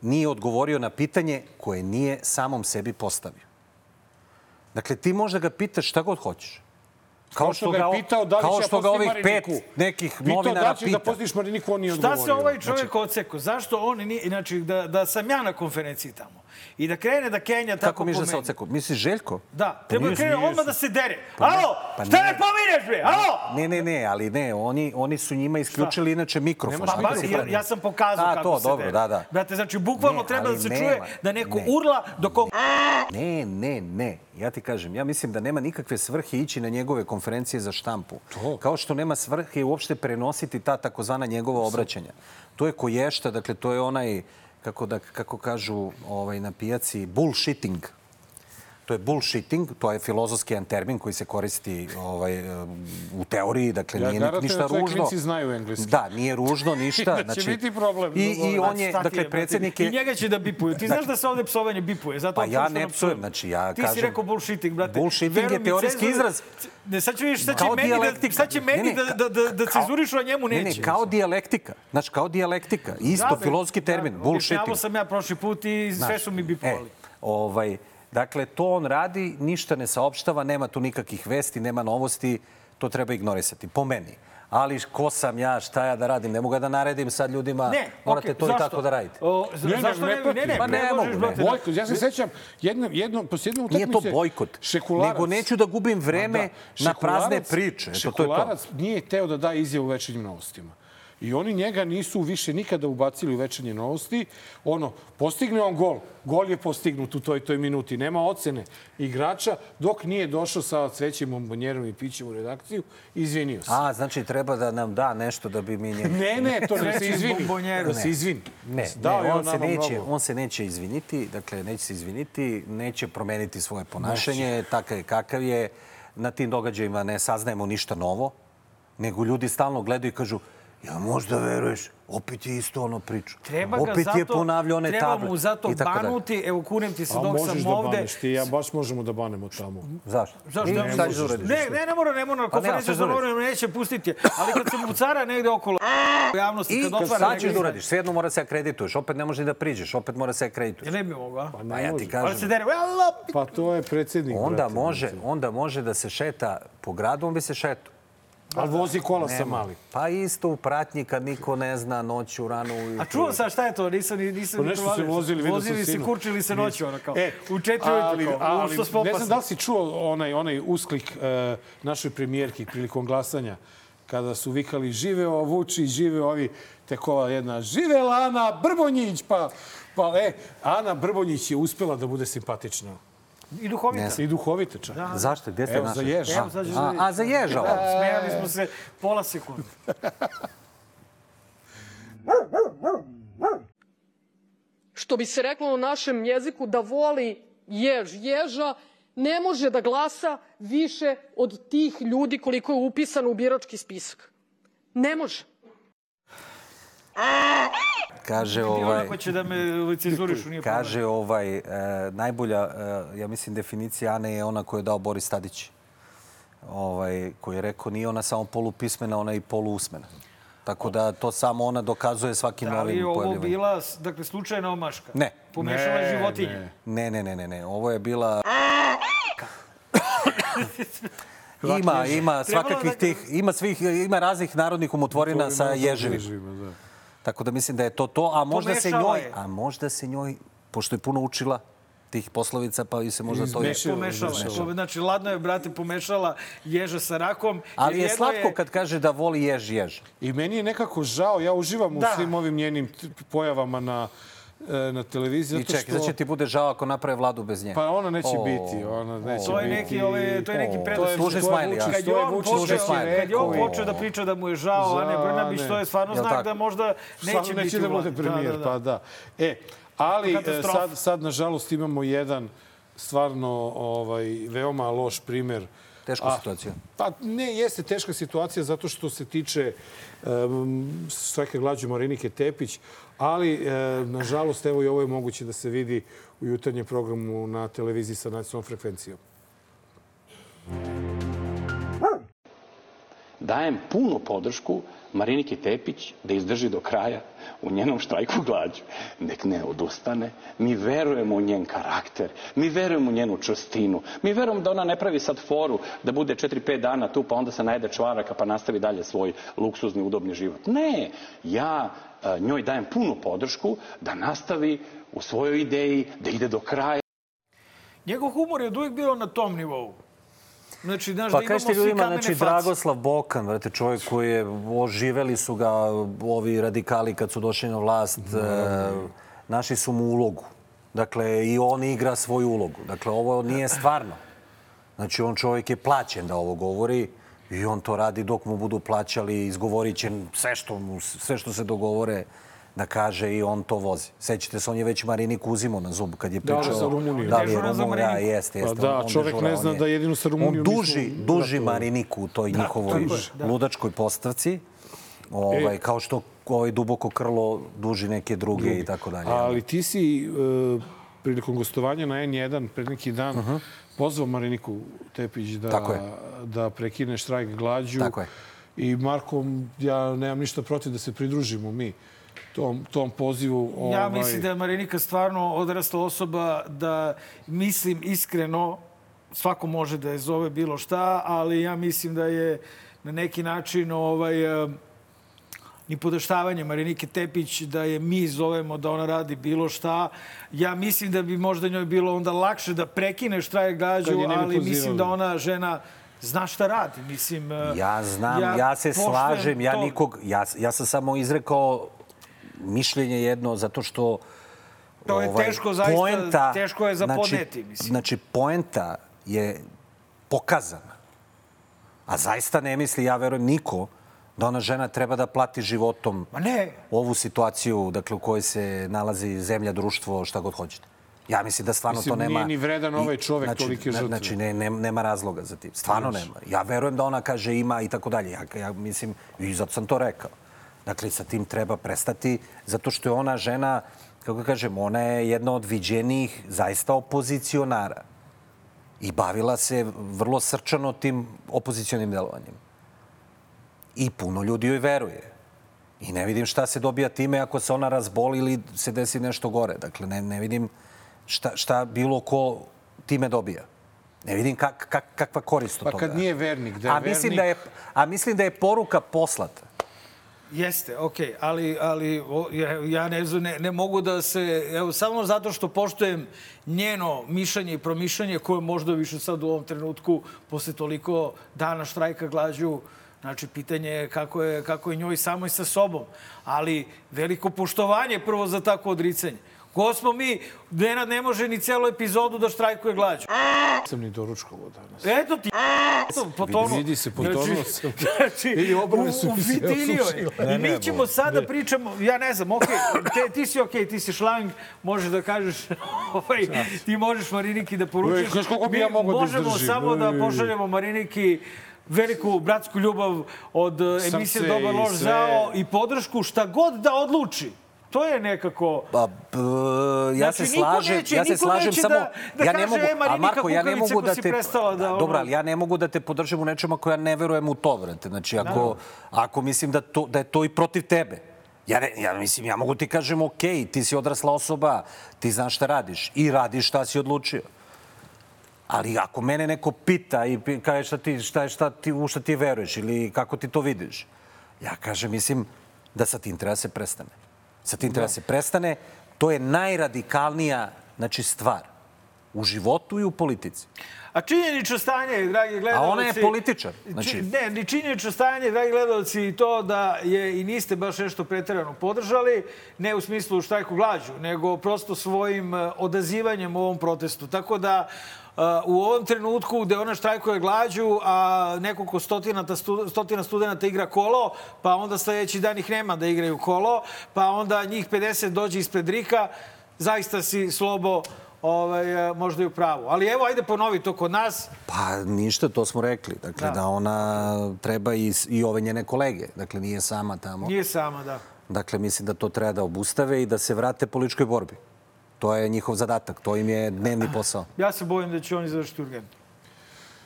nije odgovorio na pitanje koje nije samom sebi postavio. Dakle, ti možda ga pitaš šta god hoćeš. Kao što ga pitao da li kao što ga ovih postim pet Mariniku. nekih Pitao novinara da pita. da postiš Mariniku, on nije Šta odgovorio. se ovaj čovjek Znači, odsekao? Zašto on nije, znači, da, da sam ja na konferenciji tamo i da krene da Kenja tako Kako misliš da se odsekao? Misliš Željko? Da, treba da krene odmah da se dere. Pa Alo, pa šta ne. me pominješ bre? Alo! Ne, ne, ne, ali ne, oni, oni su njima isključili inače mikrofon. Pa, si ja, ja sam pokazao A, kako to, se dobro, dere. da, da. Brate, znači, bukvalno Ne, treba da se nema. čuje da neko Ne. urla dok on... Ne, ne, ne. Ja ti kažem, ja mislim da nema nikakve svrhe ići na njegove konferencije za štampu. To. Kao što nema svrhe uopšte prenositi ta takozvana njegova obraćanja. To je koješta, dakle, to je onaj, kako, da, kako kažu ovaj, na pijaci, bullshitting. To je bullshitting, to je filozofski jedan termin koji se koristi ovaj, u teoriji, dakle Ja nije garantujem ništa da ružno. klinci znaju engleski. Da, nije ružno ništa. Da će biti problem. I, I on je, dakle, predsjednik I je... njega će da bipuju. Ti znaš da se ovde psovanje bipuje. Zato Pa ja ne psujem, znači ja Ti si kažem- rekao bullshitting, brate. Bullshitting je teorijski izraz. Ne, sad vidiš, sad će meni, da, sad će meni Ne, ne, da, da, da, da cenzurišu, a njemu Ne, neće. ne, kao dijalektika. Znači, kao dijalektika. Isto, filozofski termin, da, bullshitting. Objašnjavao sam ja prošli put i sve su mi E, bipovali. ovaj, dakle, to on radi, ništa ne saopštava, nema tu nikakvih vesti, nema novosti, to treba ignorisati, po meni. Ali ko sam ja, šta ja da radim? Ne mogu ja da naredim sad ljudima, Ne, morate okej, to zašto? i tako da radite. O, za- Ne, ne, zašto ne ne, ne, ne, Pa ne predložiš, mogu, ne. da- Bojkot, ja se sećam, jedno, jedno, poslije Nije utakmice... to bojkot, Šekularac, nego neću da gubim vreme Ma na prazne Šekularac- priče. Eto, to je to. Šekularac nije teo da da izjavu u večernjim novostima. I oni njega nisu više nikada ubacili u večernje novosti. Ono, postigne on gol. Gol je postignut u toj toj minuti. Nema ocene igrača dok nije došao sa cvećim bombonjerom i pićem u redakciju. Izvinio se. A, znači treba da nam da nešto da bi mi njega... Ne, ne, to da se izvini. Da se izvini. Ne, Dao ne on, se neće, on se neće izviniti, dakle, neće se izviniti, neće promeniti svoje ponašanje, takav je kakav je. Na tim događajima ne saznajemo ništa novo, nego ljudi stalno gledaju i kažu ja možda veruješ, opet je isto ono priča. Treba ga opet zato, je ponavljao one treba table. mu zato i dalje. banuti, evo kunem ti se A dok možeš sam da ovde. baneš ti, ja baš možemo da banemo tamo. Zašto? Zašto? I Ne, ćeš da ne, ne, ne mora, ne mora na Pa nema, konferenciju šta za da neće pustiti. Ali kad se mucara negde okolo u javnosti, I kad otvara sad neke ćeš da uradiš, svejedno mora se akredituješ, opet ne može ni da priđeš, opet mora se akredituješ. Je ne bi mogao, a? Pa ja ti kažem. se dere, "Alo!" Pa to je predsjednik. Onda može, onda može da se šeta po gradu, on bi se šetao. Ali vozi kola sa mali. Pa isto u pratnji kad niko ne zna noću, rano ujutru. A čuo sam šta je to, nisam, ni- nisam Pa ni nešto se provalio. vozili, vidio sam Vozili se, kurčili se noću, ono kao. E, u četiri ali, ujutru, kao, ali, što ne znam da li si čuo onaj, onaj usklik e, našoj premijerki prilikom glasanja kada su vikali živeo Vučić, živeo ovi, tek ova jedna, živela Ana Brbonjić, pa, pa e, Ana Brbonjić je uspela da bude simpatična. I duhovita. Ne I duhovita čak. Zašto? Gdje ste Evo, našli? za jež. Evo, ćeš da A, a za ježa ovo? Smijali smo se pola sekunde. što bi se reklo na našem jeziku, da voli jež ježa, ne može da glasa više od tih ljudi koliko je upisano u birački spisak. Ne može. Kaže ovaj... onako će da me cenzurišu, nije. Kaže ovaj, e, najbolja, e, ja mislim, definicija Ane je ona koju je dao Boris Tadić. Ovaj, koji je rekao, nije ona samo polupismena, ona je i poluusmena. Tako da to samo ona dokazuje svakim Da li novim je ovo pojavljivanjem. bila, dakle, slučajna omaška? Ne. Pomešala je životinje. Ne, ne, ne, ne, ne. Ovo je bila... ima, ima svakakvih da- tih, ima svih, ima raznih narodnih umotvorina sa ježevima. Tako da mislim da je to to, a možda se Pomešala njoj, je. a možda se njoj, pošto je puno učila tih poslovica, pa i se možda to... Izmešala. Pomešala je. Izmešala. To- Znači, ladno je, brate, pomešala ježa sa rakom. Ali je slatko kad kaže da voli jež jež. I meni je nekako žao, ja uživam u Da. svim ovim njenim pojavama na, na televiziji. I čekaj, što- da će ti bude žao ako naprave vladu bez nje. Pa ona neće O, biti, ona neće To je biti. neki, ove, to je neki O, predrag. to je smajli, ja. Kad je on počeo, neki kad je on rekao. počeo da priča da mu je žao Za- Ane Brnabić, to je stvarno znak da možda neće, neće biti da u bude premijer, Da, da, da. pa da. E, ali e, sad, sad, nažalost, imamo jedan stvarno ovaj, veoma loš primer. Teška A, situacija. Pa ne, jeste teška situacija zato što se tiče um, sveke glađu Marinike Tepić, ali e, nažalost, evo i ovo je moguće da se vidi u jutarnjem programu na televiziji sa nacionalnom frekvencijom. dajem punu podršku Mariniki Tepić da izdrži do kraja u njenom štrajku glađu. Nek ne odustane. Mi verujemo u njen karakter. Mi verujemo u njenu čvrstinu. Mi verujemo da ona ne pravi sad foru da bude 4-5 dana tu pa onda se najede čvaraka pa nastavi dalje svoj luksuzni, udobni život. Ne, ja e, njoj dajem punu podršku da nastavi u svojoj ideji, da ide do kraja. Njegov humor je od uvijek bio na tom nivou. Znači, znaš, Pa da kažete ljudima, znači face. Dragoslav Bokan, vrate, čovjek koji je, oživeli su ga ovi radikali kad su došli na vlast, e, našli su mu ulogu. Dakle, i on igra svoju ulogu. Dakle, ovo nije stvarno. Znači, on čovjek je plaćen da ovo govori i on to radi dok mu budu plaćali, izgovorit će sve što, mu, sve što se dogovore da kaže i on to vozi. Sećate se, on je već Mariniku uzimao na zub kad je Da, pričao... za Rumuniju. Da li je Rumunija? Mariniku. Jeste, jeste. Pa da, on- on čovek dežura, ne zna je- da jedinu sa Rumunijom On duži, duži Mariniku u toj njihovoj tako je, da. ludačkoj postavci. Ovaj, kao što ovaj duboko krlo duži neke druge i tako dalje. Ali ti si e, prilikom gostovanja na N1 pred neki dan pozvao Mariniku Tepić da, Tako je. da prekine štrajk glađu. Tako je. I Marko, ja nemam ništa protiv da se pridružimo mi tom, tom pozivu. Ja ovaj, mislim da je Marinika stvarno odrasla osoba da mislim iskreno svako može da je zove bilo šta, ali ja mislim da je na neki način ovaj, ni podaštavanje Marinike Tepić da je mi zovemo da ona radi bilo šta. Ja mislim da bi možda njoj bilo onda lakše da prekine gađu, je bi ali mislim da ona žena zna šta radi. Mislim, Ja znam, ja, ja se slažem, ja to. nikog, ja, ja sam samo izrekao mišljenje jedno, zato što ovaj, To je teško, zaista, teško je za podneti, Znači, mislim. znači, poenta je pokazana. A zaista ne misli, ja verujem, niko da ona žena treba da plati životom Ma ne, ovu situaciju dakle, u kojoj se nalazi zemlja, društvo, šta god hoćete. Ja mislim da stvarno Mislim, to nema... nije ni vredan ovaj čovek znači, tolike žrtve. Znači, ne, ne, nema razloga za tim. Stvarno nema. Ja verujem da ona kaže ima i tako dalje. Ja, ja mislim, i zato sam to rekao. Dakle, sa tim treba prestati, zato što je ona žena, kako kažem, ona je jedna od viđenijih zaista opozicionara. I bavila se vrlo srčano tim opozicionim delovanjem. I puno ljudi joj veruje. I ne vidim šta se dobija time ako se ona razboli ili se desi nešto gore. Dakle, ne, ne vidim šta, šta bilo ko time dobija. Ne vidim kak, kak, kakva korist od Pa toga. kad nije vernik, da je a mislim vernik... da je, a mislim da je poruka poslata. Jeste, okej, ali, ali o, ja, ne, ne, ne mogu da se, evo, samo zato što poštujem njeno mišljenje i promišljanje koje možda više sad u ovom trenutku, posle toliko dana štrajka glađu, Znači, pitanje je kako je, kako je njoj samoj sa sobom. Ali veliko poštovanje prvo za takvo odricanje. Ko smo mi, Nenad ne može ni celu epizodu da štrajkuje glađu. Sam ni doručkovo danas. Eto ti, potonuo. Vidi se, potonuo znači, sam. Znači, Vidi, obrve su mi se osušile. I mi ćemo sada pričamo, ja ne znam, okej, te, ti si okej, ti si šlang, možeš da kažeš, ovaj, ti možeš Mariniki da poručiš. Znaš koliko bi ja mogao da možemo izdržim? samo da pošaljemo Mariniki veliku bratsku ljubav od emisije Dobar sve. zao i podršku šta god da odluči. To je nekako... Pa, b, ja Znači, se slažem, neće- ja se slažem neće samo da- da ja ne mogu, e, a Marko, ja ne mogu pa da si te prestala da, ono- Dobro, ali ja ne mogu da te podržim u nečemu ako ja ne verujem u to, vrate. Znači ako ako mislim da to da je to i protiv tebe. Ja, ne, ja mislim, ja mogu ti kažem, ok, ti si odrasla osoba, ti znaš šta radiš i radiš šta si odlučio. Ali ako mene neko pita i kaže šta ti, šta, je- šta ti, u šta ti veruješ ili kako ti to vidiš, ja kažem, mislim da sa tim treba da se prestane. Sa tim treba da se prestane. To je najradikalnija znači, stvar u životu i u politici. A činjenično stanje, dragi gledalci... A ona je političar, znači- Či, ne, ni činjenično stanje, dragi gledalci, i to da je i niste baš nešto preterano podržali, ne u smislu štajku glađu, nego prosto svojim eh, odazivanjem u ovom protestu. Tako da u ovom trenutku gde ona štrajkuje glađu, a nekoliko stotina, stotina studenta igra kolo, pa onda sledeći dan ih nema da igraju kolo, pa onda njih 50 dođe ispred Rika, zaista si slobo ovaj, eh, možda i u pravu. Ali evo, ajde ponovi to kod nas. Pa ništa, to smo rekli. Dakle, Da. da, ona treba i, i ove njene kolege. Dakle, nije sama tamo. Nije sama, da. Dakle, mislim da to treba da obustave i da se vrate političkoj borbi. To je njihov zadatak, to im je dnevni posao. Ja se bojim da će oni završiti urgentno.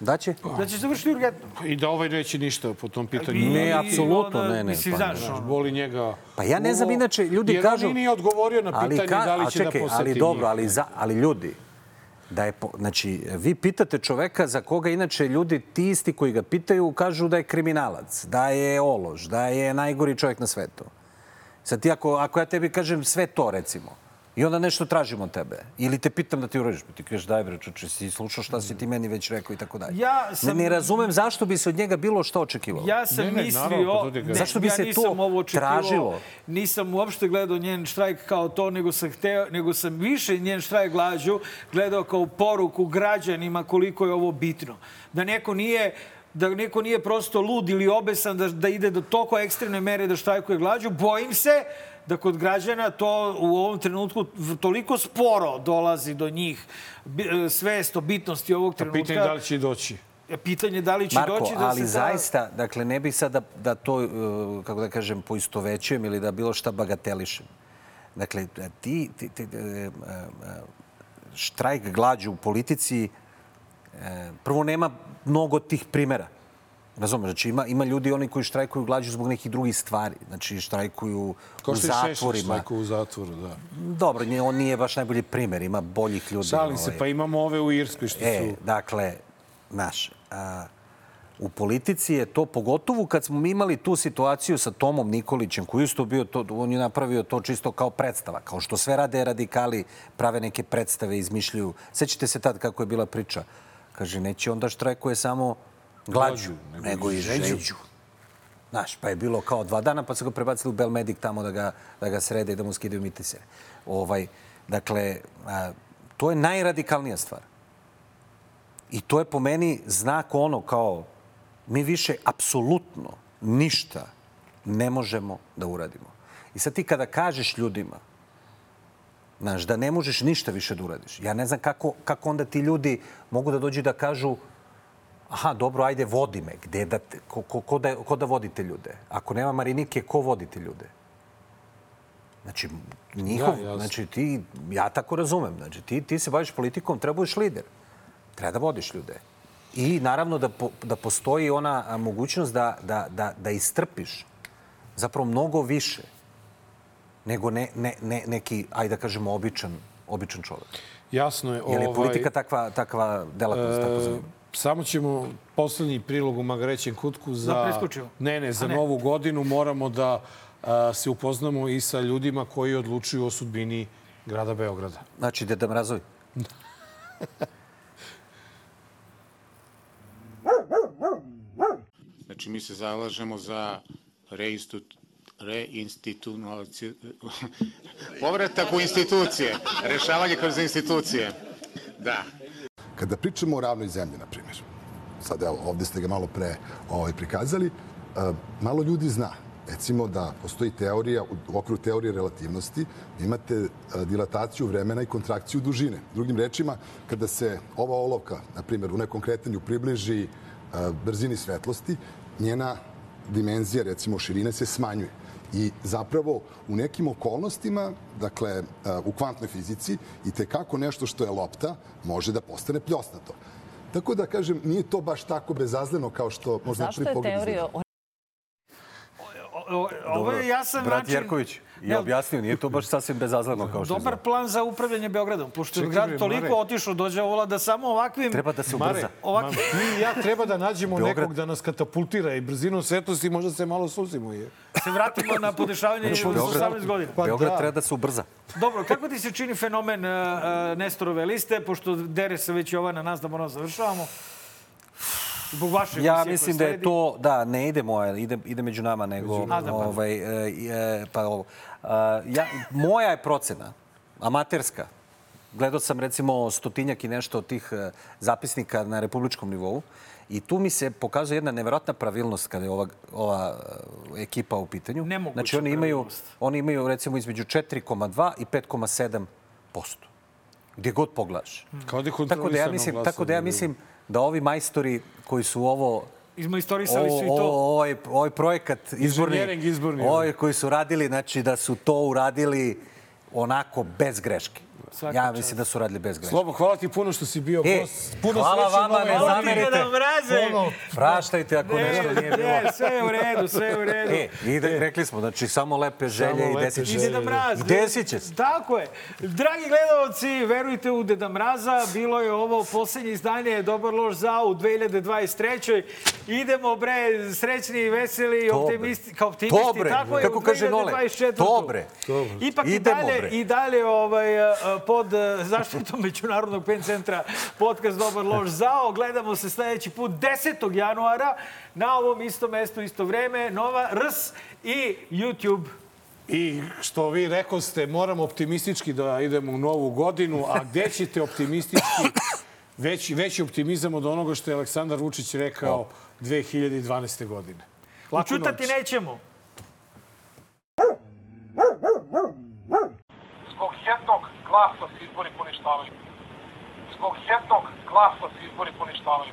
Da će? Da će završiti urgentno. I da ovaj neće ništa po tom pitanju. Ne, apsolutno ne, ne, Mislim, pa znaš, ono, boli njega... Pa ja ne znam, inače, ljudi jer kažu... on nije odgovorio na pitanje da li će čekaj, da poseti ali dobro, ali, za, ali ljudi, da je, po, znači, vi pitate čoveka za koga inače ljudi, ti isti koji ga pitaju, kažu da je kriminalac, da je ološ, da je najgori čovjek na svetu. Sad ti, ako, ako ja tebi kažem sve to, recimo, i onda nešto tražim od tebe, ili te pitam da ti uradiš, pa ti kažeš daj bre, čoče, si slušao šta si ti meni već rekao i tako dalje. Ja sam- Ne, ne razumem zašto bi se od njega bilo što očekivalo. Ja sam Ne, ne, mislio... naravno, pa. Zašto bi ja se nisam to ovo tražilo? Nisam uopšte gledao njen štrajk kao to, nego sam, hteo, nego sam više njen štrajk glađu gledao kao poruku građanima koliko je ovo bitno. Da neko nije da neko nije prosto lud ili obesan da, da ide do toliko ekstremne mere da štrajkuje glađu. Bojim se da kod građana to u ovom trenutku toliko sporo dolazi do njih bi- e, svest o bitnosti ovog Pa trenutka. pitanje da li će doći. Pitanje da li će Marko, doći da ali se ta... zaista, dakle, ne bih sad da, da to, uh, kako da kažem, poistovećujem ili da bilo šta bagatelišem. Dakle, ti, ti, ti, štrajk glađu u politici, prvo nema mnogo tih primera. Razumeš, znači ima, ima ljudi oni koji štrajkuju glađu zbog nekih drugih stvari. Znači štrajkuju Kao u što je zatvorima. štrajkao u zatvoru, da. Dobro, nije, on nije baš najbolji primer, ima boljih ljudi. Šalim se, ovaj. pa imamo ove u Irskoj što E, su... dakle, znaš, a, u politici je to, pogotovo kad smo mi imali tu situaciju sa Tomom Nikolićem, koji isto bio to, on je napravio to čisto kao predstava, kao što sve rade radikali, prave neke predstave, izmišljuju. Sećate se tad kako je bila priča? Kaže, neće onda štrajkuje samo glađu, nego i žeđu. Znaš, pa je bilo kao dva dana, pa su ga prebacili u Belmedik tamo da ga, da ga srede i da mu skidaju mitise. Ovaj, dakle, a, to je najradikalnija stvar. I to je po meni znak ono kao mi više apsolutno ništa ne možemo da uradimo. I sad ti kada kažeš ljudima Znaš, da ne možeš ništa više da uradiš. Ja ne znam kako, kako onda ti ljudi mogu da dođu da kažu aha, dobro, ajde, vodi me. Gde da, ko, ko, ko, da, ko da vodite ljude? Ako nema Marinike, ko vodite ljude? Znači, njihov, jasno. znači ti, ja tako razumem, znači ti, ti se baviš politikom, treba budeš lider. Treba da vodiš ljude. I naravno da, po, da postoji ona mogućnost da, da, da, da istrpiš zapravo mnogo više nego ne, ne, ne, neki, ajde da kažemo, običan, običan čovjek. Jasno je. Jer je ovaj, politika takva, takva delatnost, tako E, zanimljiva. Samo ćemo poslednji prilog u Magarećem kutku za... Da. Ne, ne, za A ne. novu godinu moramo da a, se upoznamo i sa ljudima koji odlučuju o sudbini grada Beograda. Znači, Deda Mrazovi. Znači, mi se zalažemo za reistitut, reinstitucionalizaciju, povratak u institucije, rešavanje kroz institucije. Da. Kada pričamo o ravnoj zemlji, na primjer, sad evo, ovde ste ga malo pre ovaj, prikazali, e, malo ljudi zna. Recimo da postoji teorija, u okviru teorije relativnosti, imate e, dilataciju vremena i kontrakciju dužine. Drugim rečima, kada se ova olovka, na primjer, u nekom kretanju približi e, brzini svetlosti, njena dimenzija, recimo širine, se smanjuje. I zapravo u nekim okolnostima, dakle e, u kvantnoj fizici, i te kako nešto što je lopta može da postane pljosnato. Tako da kažem, nije to baš tako bezazleno kao što možda Zašto prvi je pogled teorija izgleda. o Ovo je jasan Brat način... Jerković je objasnio, nije to baš sasvim bezazleno kao što Dobar izgleda. plan za upravljanje Beogradom, pošto je grad toliko Mare. otišao dođe vola da samo ovakvim... Treba da se Mare, ubrza. Ovakvi- ma, ti i ja treba da nađemo Beograd- nekog da nas katapultira i brzinom svetlosti možda se malo susimo. Je. Se vratimo na podešavanje Znači, od Beograd- 18 godina. Pa Beograd da. treba da se ubrza. Dobro, kako ti se čini fenomen uh, uh, Nestorove liste, pošto dere se već Jovana nas da moramo završavamo? Zbog vaše Ja mislim da je to, da, ne ide moja, ide, ide među nama, nego, nama. A, da, pardon. ovaj, e, e, pa ovo. A, ja, moja je procena, amaterska. Gledao sam recimo stotinjak i nešto od tih zapisnika na republičkom nivou i tu mi se pokazuje jedna neverovatna pravilnost kada je ova, ova e, ekipa u pitanju. Nemoguća znači oni imaju, oni imaju recimo između 4,2 i 5,7 posto. Gdje god pogledaš. Kao da je Tako da ja mislim, glasanje, tako da ja ljudi. mislim da ovi majstori koji su ovo Izmajstorisali su i to. ovaj, ovaj projekat izborni, izborni, ovaj koji su radili, znači da su to uradili onako bez greške. Svaka ja mislim da su radili bez greške. Slobo, hvala ti puno što si bio E, gost. Puno hvala vama, ne zamerite. Ono, Praštajte ako nešto nije bilo. Ne, sve je u redu, sve je u redu. E, ide, rekli smo, znači samo lepe želje i lepe desit će I se. Deda Mraz. I desit će se. Tako je. Dragi gledalci, verujte u Deda Mraza. Bilo je ovo posljednje izdanje Dobar loš za u 2023. Idemo, bre, srećni i veseli, optimisti, kao optimisti. To, bre. Tako je, Kako u kaže Nole, 2024. to, bre. Ipak i Idemo, dalje, bre. i dalje ovaj, pod eh, zaštitom Međunarodnog pen centra podcast Dobar loš zao. Gledamo se sledeći put 10. januara na ovom istom mestu, isto vreme. Nova RS i YouTube. I što vi rekoste, moramo optimistički da idemo u novu godinu, a gde ćete optimistički veći, veći optimizam od onoga što je Aleksandar Vučić rekao 2012. godine. Laku Učutati noć. nećemo. Glasa se izbori poništavaju. Zbog jednog glasa se izbori poništavaju.